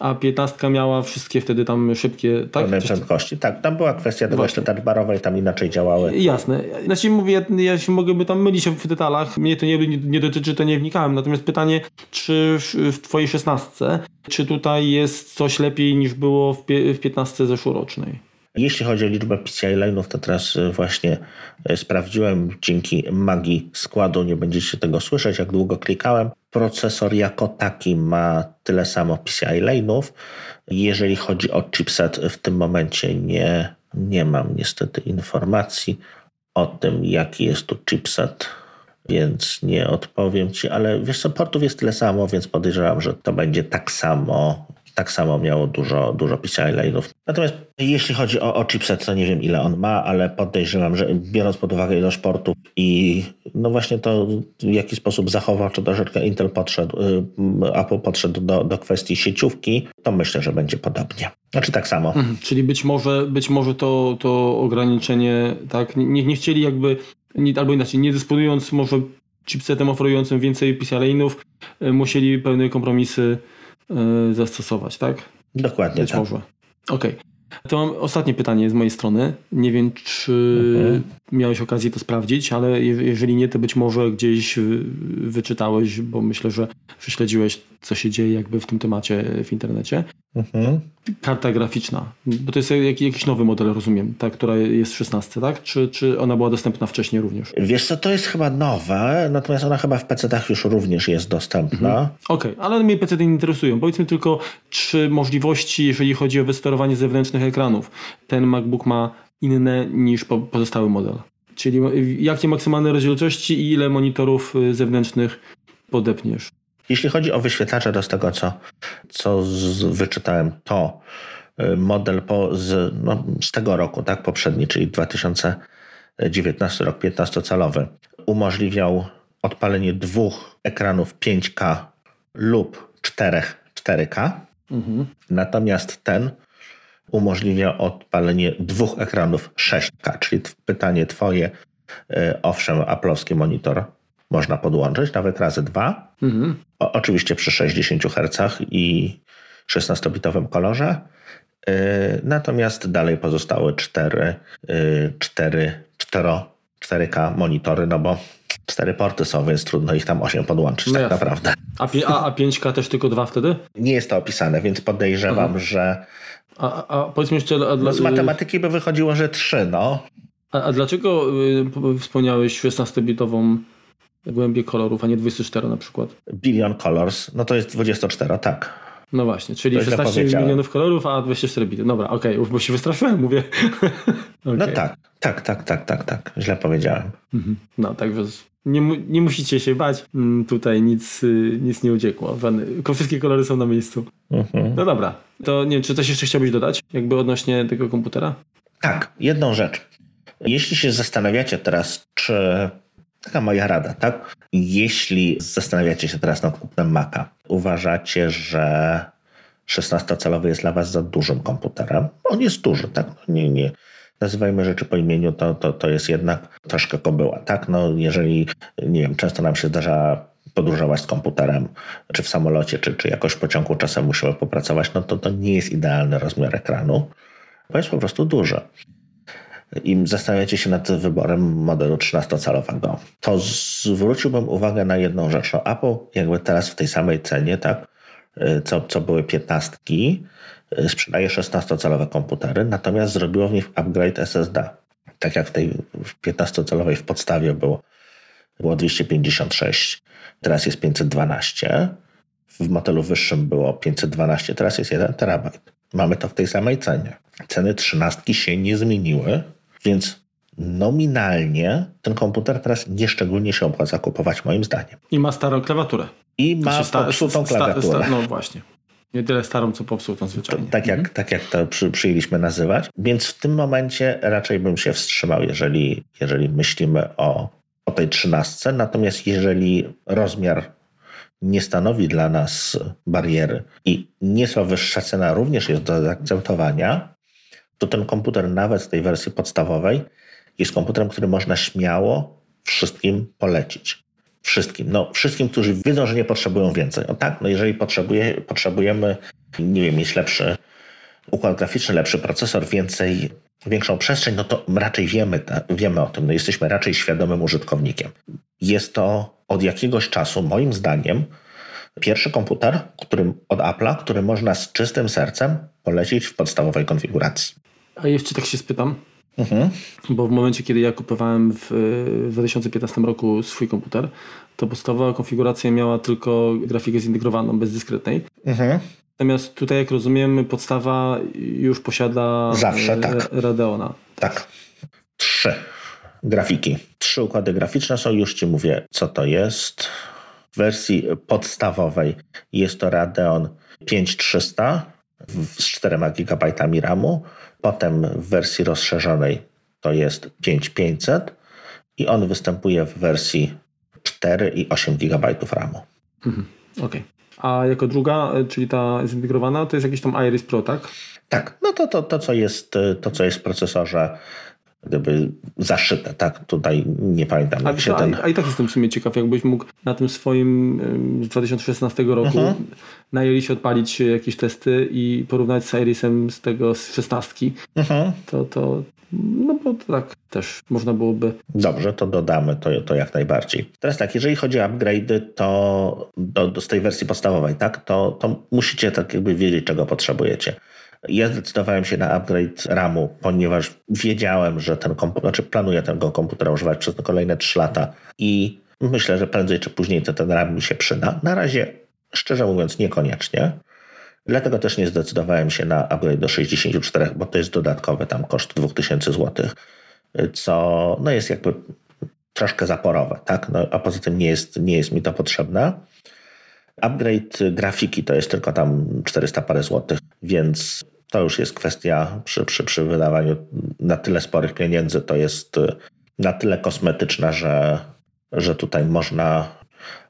S2: A 15 miała wszystkie wtedy tam szybkie, tak?
S1: Prędkości. Tak, tam była kwestia tego jeszcze barowej, tam inaczej działały.
S2: Jasne. Znaczy mówię, ja się mogę by tam mylić w detalach, mnie to nie, nie dotyczy, to nie wnikałem. Natomiast pytanie, czy w, twojej 16, czy tutaj jest coś lepiej niż było w, w 15 zeszłorocznej?
S1: Jeśli chodzi o liczbę PCI lane'ów, to teraz e, właśnie e, sprawdziłem dzięki magii składu, nie będziecie tego słyszeć, jak długo klikałem. Procesor jako taki ma tyle samo PCI lane'ów. Jeżeli chodzi o chipset, w tym momencie nie, nie mam niestety informacji o tym, jaki jest tu chipset, więc nie odpowiem Ci, ale wiesz co, portów jest tyle samo, więc podejrzewam, że to będzie tak samo tak samo miało dużo, dużo PCI. Natomiast jeśli chodzi o, o chipset, to nie wiem ile on ma, ale podejrzewam, że biorąc pod uwagę ilość portów i no właśnie to w jaki sposób zachował, czy troszeczkę Intel podszedł, y, Apple podszedł do, do kwestii sieciówki, to myślę, że będzie podobnie. Znaczy tak samo. Mhm,
S2: czyli być może, być może to, to ograniczenie, tak, nie, nie chcieli jakby, nie, albo inaczej, nie dysponując może chipsetem oferującym więcej PCI lane'ów, y, musieli pewne kompromisy zastosować, tak?
S1: Dokładnie
S2: Być
S1: tak.
S2: może. Okej. Okay. To mam ostatnie pytanie z mojej strony. Nie wiem, czy mhm. miałeś okazję to sprawdzić, ale jeżeli nie, to być może gdzieś wyczytałeś, bo myślę, że śledziłeś, co się dzieje jakby w tym temacie w internecie. Mhm. Karta graficzna, bo to jest jakiś nowy model, rozumiem, ta, która jest w 16, tak? Czy, czy ona była dostępna wcześniej również?
S1: Wiesz co, to jest chyba nowe, natomiast ona chyba w PC-tach już również jest dostępna. Mhm.
S2: Okej, okay, ale mnie PC nie interesują. Powiedzmy tylko, czy możliwości, jeżeli chodzi o wystorowanie zewnętrznych ekranów, ten MacBook ma inne niż pozostały model? Czyli jakie maksymalne rozdzielczości i ile monitorów y, zewnętrznych podepniesz?
S1: Jeśli chodzi o wyświetlacze, to z tego, co, co z, wyczytałem, to y, model po, z, no, z tego roku, tak, poprzedni, czyli 2019 rok, 15-calowy, umożliwiał odpalenie dwóch ekranów 5K lub czterech 4K. Mhm. Natomiast ten umożliwia odpalenie dwóch ekranów 6K, czyli pytanie twoje, y, owszem, aplowski monitor można podłączyć, nawet razy dwa. Mhm. O, oczywiście przy 60 Hz i 16-bitowym kolorze. Yy, natomiast dalej pozostały 4, yy, 4, 4, 4K monitory, no bo cztery porty są, więc trudno ich tam 8 podłączyć no tak jasne. naprawdę.
S2: A, a, a 5K też tylko dwa wtedy?
S1: Nie jest to opisane, więc podejrzewam, mhm. że
S2: a, a powiedzmy jeszcze...
S1: Dla... Z matematyki by wychodziło, że 3, no.
S2: A, a dlaczego y, wspomniałeś 16-bitową głębię kolorów, a nie 24 na przykład.
S1: Billion Colors, no to jest 24, tak.
S2: No właśnie, czyli to 16 milionów kolorów, a 24 bity. Dobra, okej, okay, bo się wystraszyłem, mówię.
S1: okay. No tak, tak, tak, tak, tak, tak. Źle powiedziałem. Mhm.
S2: No, także nie, nie musicie się bać. Mm, tutaj nic, y, nic nie uciekło. Wszystkie kolory są na miejscu. Mhm. No dobra, to nie wiem, czy coś jeszcze chciałbyś dodać, jakby odnośnie tego komputera?
S1: Tak, jedną rzecz. Jeśli się zastanawiacie teraz, czy Taka moja rada, tak? Jeśli zastanawiacie się teraz nad kupnem Maca, uważacie, że 16-calowy jest dla Was za dużym komputerem, on jest duży, tak? No nie, nie. Nazywajmy rzeczy po imieniu, to, to, to jest jednak troszkę kobyła, tak? No jeżeli, nie wiem, często nam się zdarza podróżować z komputerem, czy w samolocie, czy, czy jakoś w pociągu czasem musimy popracować, no to to nie jest idealny rozmiar ekranu, bo jest po prostu duży i zastanawiacie się nad wyborem modelu 13-calowego, to zwróciłbym uwagę na jedną rzecz. No Apple jakby teraz w tej samej cenie, tak, y, co, co były 15, y, sprzedaje 16-calowe komputery, natomiast zrobiło w nich upgrade SSD. Tak jak w tej 15-calowej w podstawie było, było 256, teraz jest 512. W modelu wyższym było 512, teraz jest 1 terabajt. Mamy to w tej samej cenie. Ceny 13 się nie zmieniły, więc nominalnie ten komputer teraz nieszczególnie się opłaca kupować, moim zdaniem.
S2: I ma starą klawiaturę.
S1: I ma znaczy, sta, popsutą klawiaturę. Sta,
S2: no właśnie. Nie tyle starą, co popsutą zwyczajnie.
S1: To, tak, jak, mhm. tak jak to przy, przyjęliśmy nazywać. Więc w tym momencie raczej bym się wstrzymał, jeżeli, jeżeli myślimy o, o tej trzynastce. Natomiast jeżeli rozmiar nie stanowi dla nas bariery i nieco wyższa cena również jest do zaakceptowania, to ten komputer nawet w tej wersji podstawowej jest komputerem, który można śmiało wszystkim polecić. Wszystkim. No, wszystkim, którzy wiedzą, że nie potrzebują więcej. No tak, no jeżeli potrzebuje, potrzebujemy, nie wiem, mieć lepszy układ graficzny, lepszy procesor, więcej, większą przestrzeń, no to raczej wiemy, wiemy o tym. No jesteśmy raczej świadomym użytkownikiem. Jest to od jakiegoś czasu, moim zdaniem, pierwszy komputer którym, od Apple'a, który można z czystym sercem polecić w podstawowej konfiguracji.
S2: A jeszcze tak się spytam, mhm. bo w momencie, kiedy ja kupowałem w, w 2015 roku swój komputer, to podstawowa konfiguracja miała tylko grafikę zintegrowaną, bezdyskretnej. Mhm. Natomiast tutaj, jak rozumiem, podstawa już posiada
S1: Zawsze, tak.
S2: Radeona.
S1: Tak. Trzy grafiki. Trzy układy graficzne są, już Ci mówię, co to jest. W wersji podstawowej jest to Radeon 5300 z 4 GB RAMu. Potem w wersji rozszerzonej to jest 5500 i on występuje w wersji 4 i 8 GB RAMu.
S2: Mhm. Okay. A jako druga, czyli ta zintegrowana, to jest jakiś tam Iris Pro, tak?
S1: Tak, no to, to, to, co, jest, to co jest w procesorze gdyby zaszyte, tak? Tutaj nie pamiętam.
S2: A, się ten... a, a i tak jestem w sumie ciekaw, jakbyś mógł na tym swoim z 2016 roku mhm. się odpalić jakieś testy i porównać z Irisem z tego z 16. Mhm. To, to, no bo to tak też można byłoby.
S1: Dobrze, to dodamy to, to jak najbardziej. Teraz tak, jeżeli chodzi o upgrade'y, to do, do z tej wersji podstawowej, tak, to, to musicie tak jakby wiedzieć, czego potrzebujecie. Ja zdecydowałem się na upgrade RAMu, ponieważ wiedziałem, że ten komputer, znaczy planuję tego komputera używać przez kolejne 3 lata i myślę, że prędzej czy później to ten RAM mi się przyda. Na razie, szczerze mówiąc, niekoniecznie. Dlatego też nie zdecydowałem się na upgrade do 64, bo to jest dodatkowy tam koszt 2000 zł, co no jest jakby troszkę zaporowe, tak? No, a poza tym nie jest, nie jest mi to potrzebne. Upgrade grafiki to jest tylko tam 400 parę złotych, więc to już jest kwestia przy, przy, przy wydawaniu na tyle sporych pieniędzy, to jest na tyle kosmetyczna, że, że tutaj można,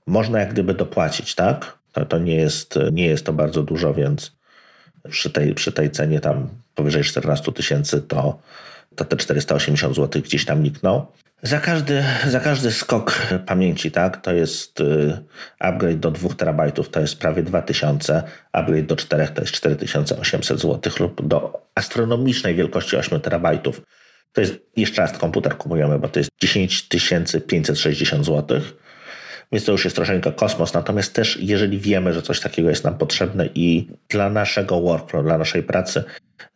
S1: można jak gdyby dopłacić, tak? To, to nie, jest, nie jest to bardzo dużo, więc przy tej, przy tej cenie tam powyżej 14 tysięcy to, to te 480 zł gdzieś tam nikną. Za każdy, za każdy skok pamięci, tak, to jest y, upgrade do 2 terabajtów, to jest prawie 2000, upgrade do 4 to jest 4800 zł lub do astronomicznej wielkości 8 terabajtów. To jest, jeszcze raz komputer kupujemy, bo to jest 10 560 zł. Więc to już jest troszeczkę kosmos. Natomiast też, jeżeli wiemy, że coś takiego jest nam potrzebne i dla naszego workflow, dla naszej pracy,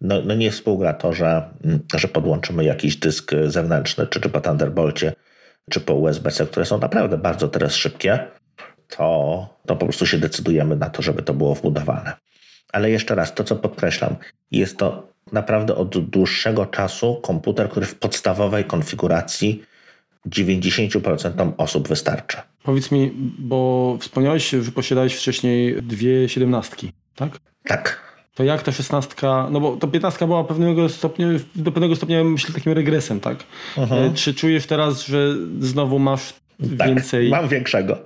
S1: no, no nie współgra to, że, że podłączymy jakiś dysk zewnętrzny, czy, czy po Thunderbolcie, czy po USB-C, które są naprawdę bardzo teraz szybkie, to, to po prostu się decydujemy na to, żeby to było wbudowane. Ale jeszcze raz, to co podkreślam, jest to naprawdę od dłuższego czasu komputer, który w podstawowej konfiguracji 90% osób wystarcza.
S2: Powiedz mi, bo wspomniałeś, że posiadałeś wcześniej dwie siedemnastki, tak?
S1: Tak.
S2: To jak ta szesnastka, no bo to piętnastka była pewnego stopnia, do pewnego stopnia myślę takim regresem, tak? Mhm. Czy czujesz teraz, że znowu masz tak, więcej...
S1: mam większego.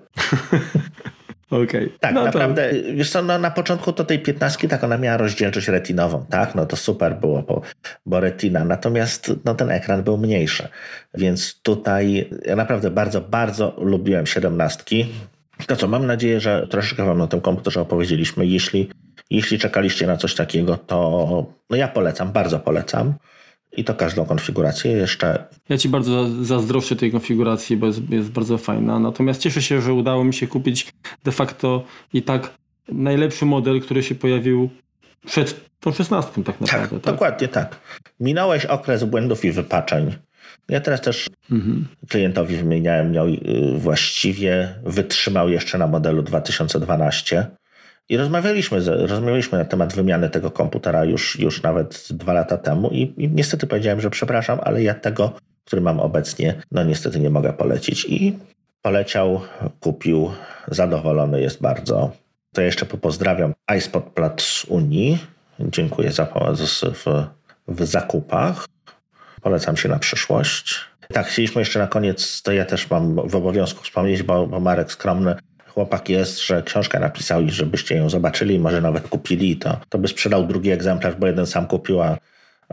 S2: Okay.
S1: Tak, no naprawdę. To... Wiesz co, no, na początku to tej 15 tak ona miała rozdzielczość retinową, tak? No to super było, bo, bo retina. Natomiast no, ten ekran był mniejszy. Więc tutaj ja naprawdę bardzo, bardzo lubiłem 17. To co, mam nadzieję, że troszeczkę wam na tym komputerze opowiedzieliśmy. Jeśli, jeśli czekaliście na coś takiego, to no ja polecam, bardzo polecam. I to każdą konfigurację jeszcze.
S2: Ja Ci bardzo zazdroszczę tej konfiguracji, bo jest, jest bardzo fajna. Natomiast cieszę się, że udało mi się kupić de facto i tak najlepszy model, który się pojawił przed tą szesnastką tak naprawdę.
S1: Tak, tak, dokładnie tak. Minąłeś okres błędów i wypaczeń. Ja teraz też mhm. klientowi wymieniałem ją y, właściwie wytrzymał jeszcze na modelu 2012 i rozmawialiśmy, rozmawialiśmy na temat wymiany tego komputera już, już nawet dwa lata temu i, i niestety powiedziałem, że przepraszam, ale ja tego, który mam obecnie, no niestety nie mogę polecić. I poleciał, kupił, zadowolony jest bardzo. To jeszcze pozdrawiam iSpot Plat z Unii. Dziękuję za pomoc w, w zakupach. Polecam się na przyszłość. Tak, chcieliśmy jeszcze na koniec, to ja też mam w obowiązku wspomnieć, bo, bo Marek Skromny chłopak jest, że książkę napisał i żebyście ją zobaczyli, może nawet kupili, to, to by sprzedał drugi egzemplarz, bo jeden sam kupił, a,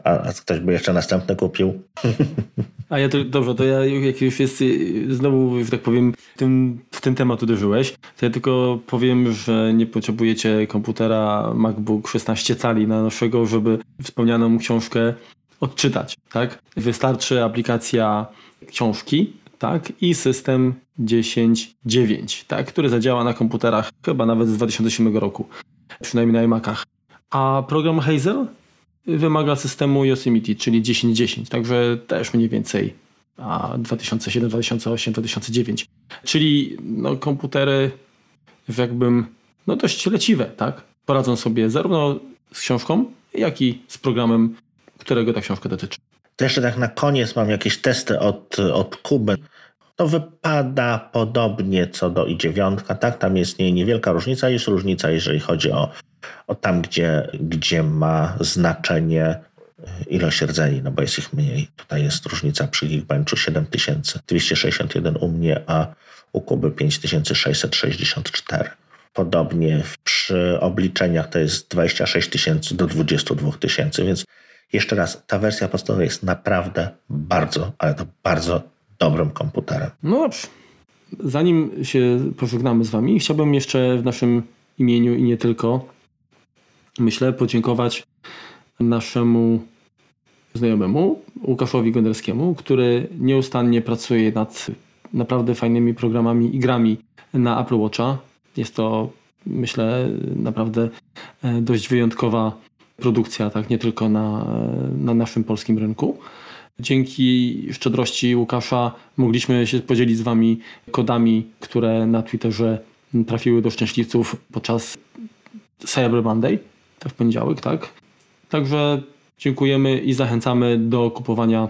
S1: a ktoś by jeszcze następny kupił.
S2: A ja to, dobrze, to ja jak już jest znowu, że tak powiem, tym, w ten temat uderzyłeś, to ja tylko powiem, że nie potrzebujecie komputera MacBook 16 cali na naszego, żeby wspomnianą książkę odczytać, tak? Wystarczy aplikacja książki, tak? I system 10.9, tak? który zadziała na komputerach chyba nawet z 2007 roku, przynajmniej na iMacach. A program Hazel wymaga systemu Yosemite, czyli 10.10, także też mniej więcej a 2007, 2008, 2009. Czyli no, komputery jakbym no, dość leciwe, tak? Poradzą sobie zarówno z książką, jak i z programem, którego ta książka dotyczy.
S1: To jeszcze tak na koniec mam jakieś testy od, od Kuby. To wypada podobnie co do i9, tak? Tam jest nie, niewielka różnica, jest różnica, jeżeli chodzi o, o tam, gdzie, gdzie ma znaczenie ilość rdzeni, no bo jest ich mniej. Tutaj jest różnica przy Geekbenchu 7261 u mnie, a u Kuby 5664. Podobnie przy obliczeniach to jest 26 tysięcy do 22 tysięcy, więc jeszcze raz, ta wersja podstawowa jest naprawdę bardzo, ale to bardzo dobrym komputerem.
S2: No dobrze. Zanim się pożegnamy z Wami, chciałbym jeszcze w naszym imieniu i nie tylko, myślę, podziękować naszemu znajomemu, Łukaszowi Gonderskiemu, który nieustannie pracuje nad naprawdę fajnymi programami i grami na Apple Watcha. Jest to, myślę, naprawdę e, dość wyjątkowa produkcja, tak nie tylko na, na naszym polskim rynku. Dzięki szczodrości Łukasza mogliśmy się podzielić z Wami kodami, które na Twitterze trafiły do szczęśliwców podczas Cyber Monday, to w poniedziałek, tak? Także dziękujemy i zachęcamy do kupowania,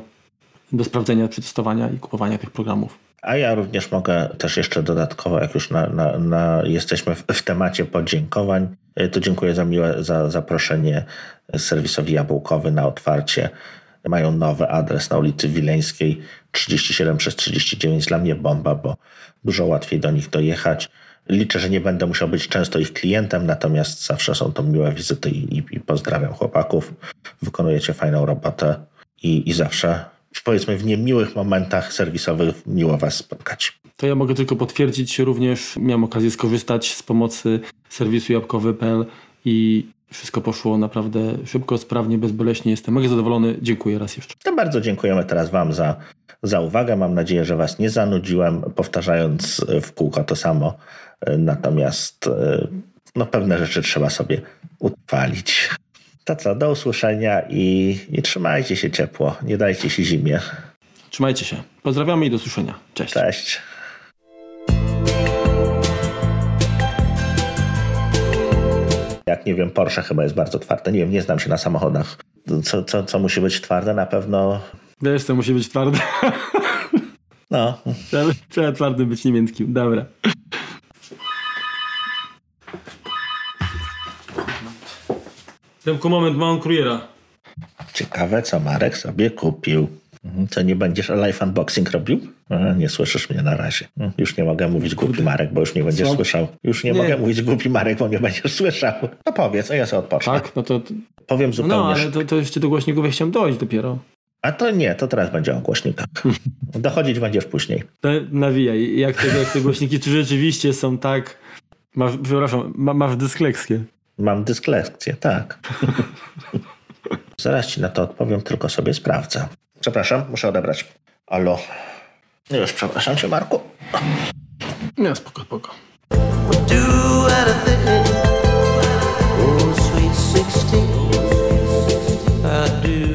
S2: do sprawdzenia, przetestowania i kupowania tych programów.
S1: A ja również mogę też jeszcze dodatkowo, jak już na, na, na jesteśmy w, w, temacie podziękowań, y, to dziękuję za miłe za zaproszenie serwisowi Jabłkowy na otwarcie. Mają nowy adres na ulicy Wileńskiej 37 przez 39. Dla mnie bomba, bo dużo łatwiej do nich dojechać. Liczę, że nie będę musiał być często ich klientem, natomiast zawsze są to miłe wizyty i, i pozdrawiam chłopaków. Wykonujecie fajną robotę i, i zawsze powiedzmy w niemiłych momentach serwisowych miło Was spotkać.
S2: To ja mogę tylko potwierdzić, również miałem okazję skorzystać z pomocy serwisu jabłkowy.pl i wszystko poszło naprawdę szybko, sprawnie, bezboleśnie. Jestem mega zadowolony. Dziękuję raz jeszcze.
S1: To bardzo dziękujemy teraz Wam za, za uwagę. Mam nadzieję, że Was nie zanudziłem, powtarzając w kółko to samo. Natomiast no, pewne rzeczy trzeba sobie utrwalić. To co, do usłyszenia i, i trzymajcie się ciepło. Nie dajcie się zimie.
S2: Trzymajcie się. Pozdrawiamy i do usłyszenia. Cześć.
S1: Cześć. Jak nie wiem, Porsche chyba jest bardzo twarde. Nie wiem, nie znam się na samochodach. Co, co, co musi być twarde? Na pewno.
S2: Wiesz, co musi być twarde.
S1: No.
S2: Trzeba, trzeba twardy być niemieckim. Dobra. Demku, moment, mam kuriera.
S1: Ciekawe, co Marek sobie kupił. Mhm, co, nie będziesz live unboxing robił? A, nie słyszysz mnie na razie. Mhm, już nie mogę mówić głupi Marek, bo już nie będziesz co? słyszał. Już nie, nie, mogę mówić głupi Marek, bo nie będziesz słyszał. No powiedz, a ja sobie odpocznę.
S2: Tak? No to...
S1: Powiem zupełnie...
S2: No, ale to, to jeszcze do głośników ja chciałem dojść dopiero.
S1: A to nie, to teraz będzie o głośnikach. Dochodzić będziesz później.
S2: To nawijaj. Jak te, jak te głośniki czy rzeczywiście są tak... Masz, przepraszam, ma, masz dyskleksję.
S1: Mam dyslekcję, tak. Zaraz ci na to odpowiem, tylko sobie sprawdzę. Przepraszam, muszę odebrać. Alo. Już przepraszam cię, Marku.
S2: Nie, spoko, spoko. Do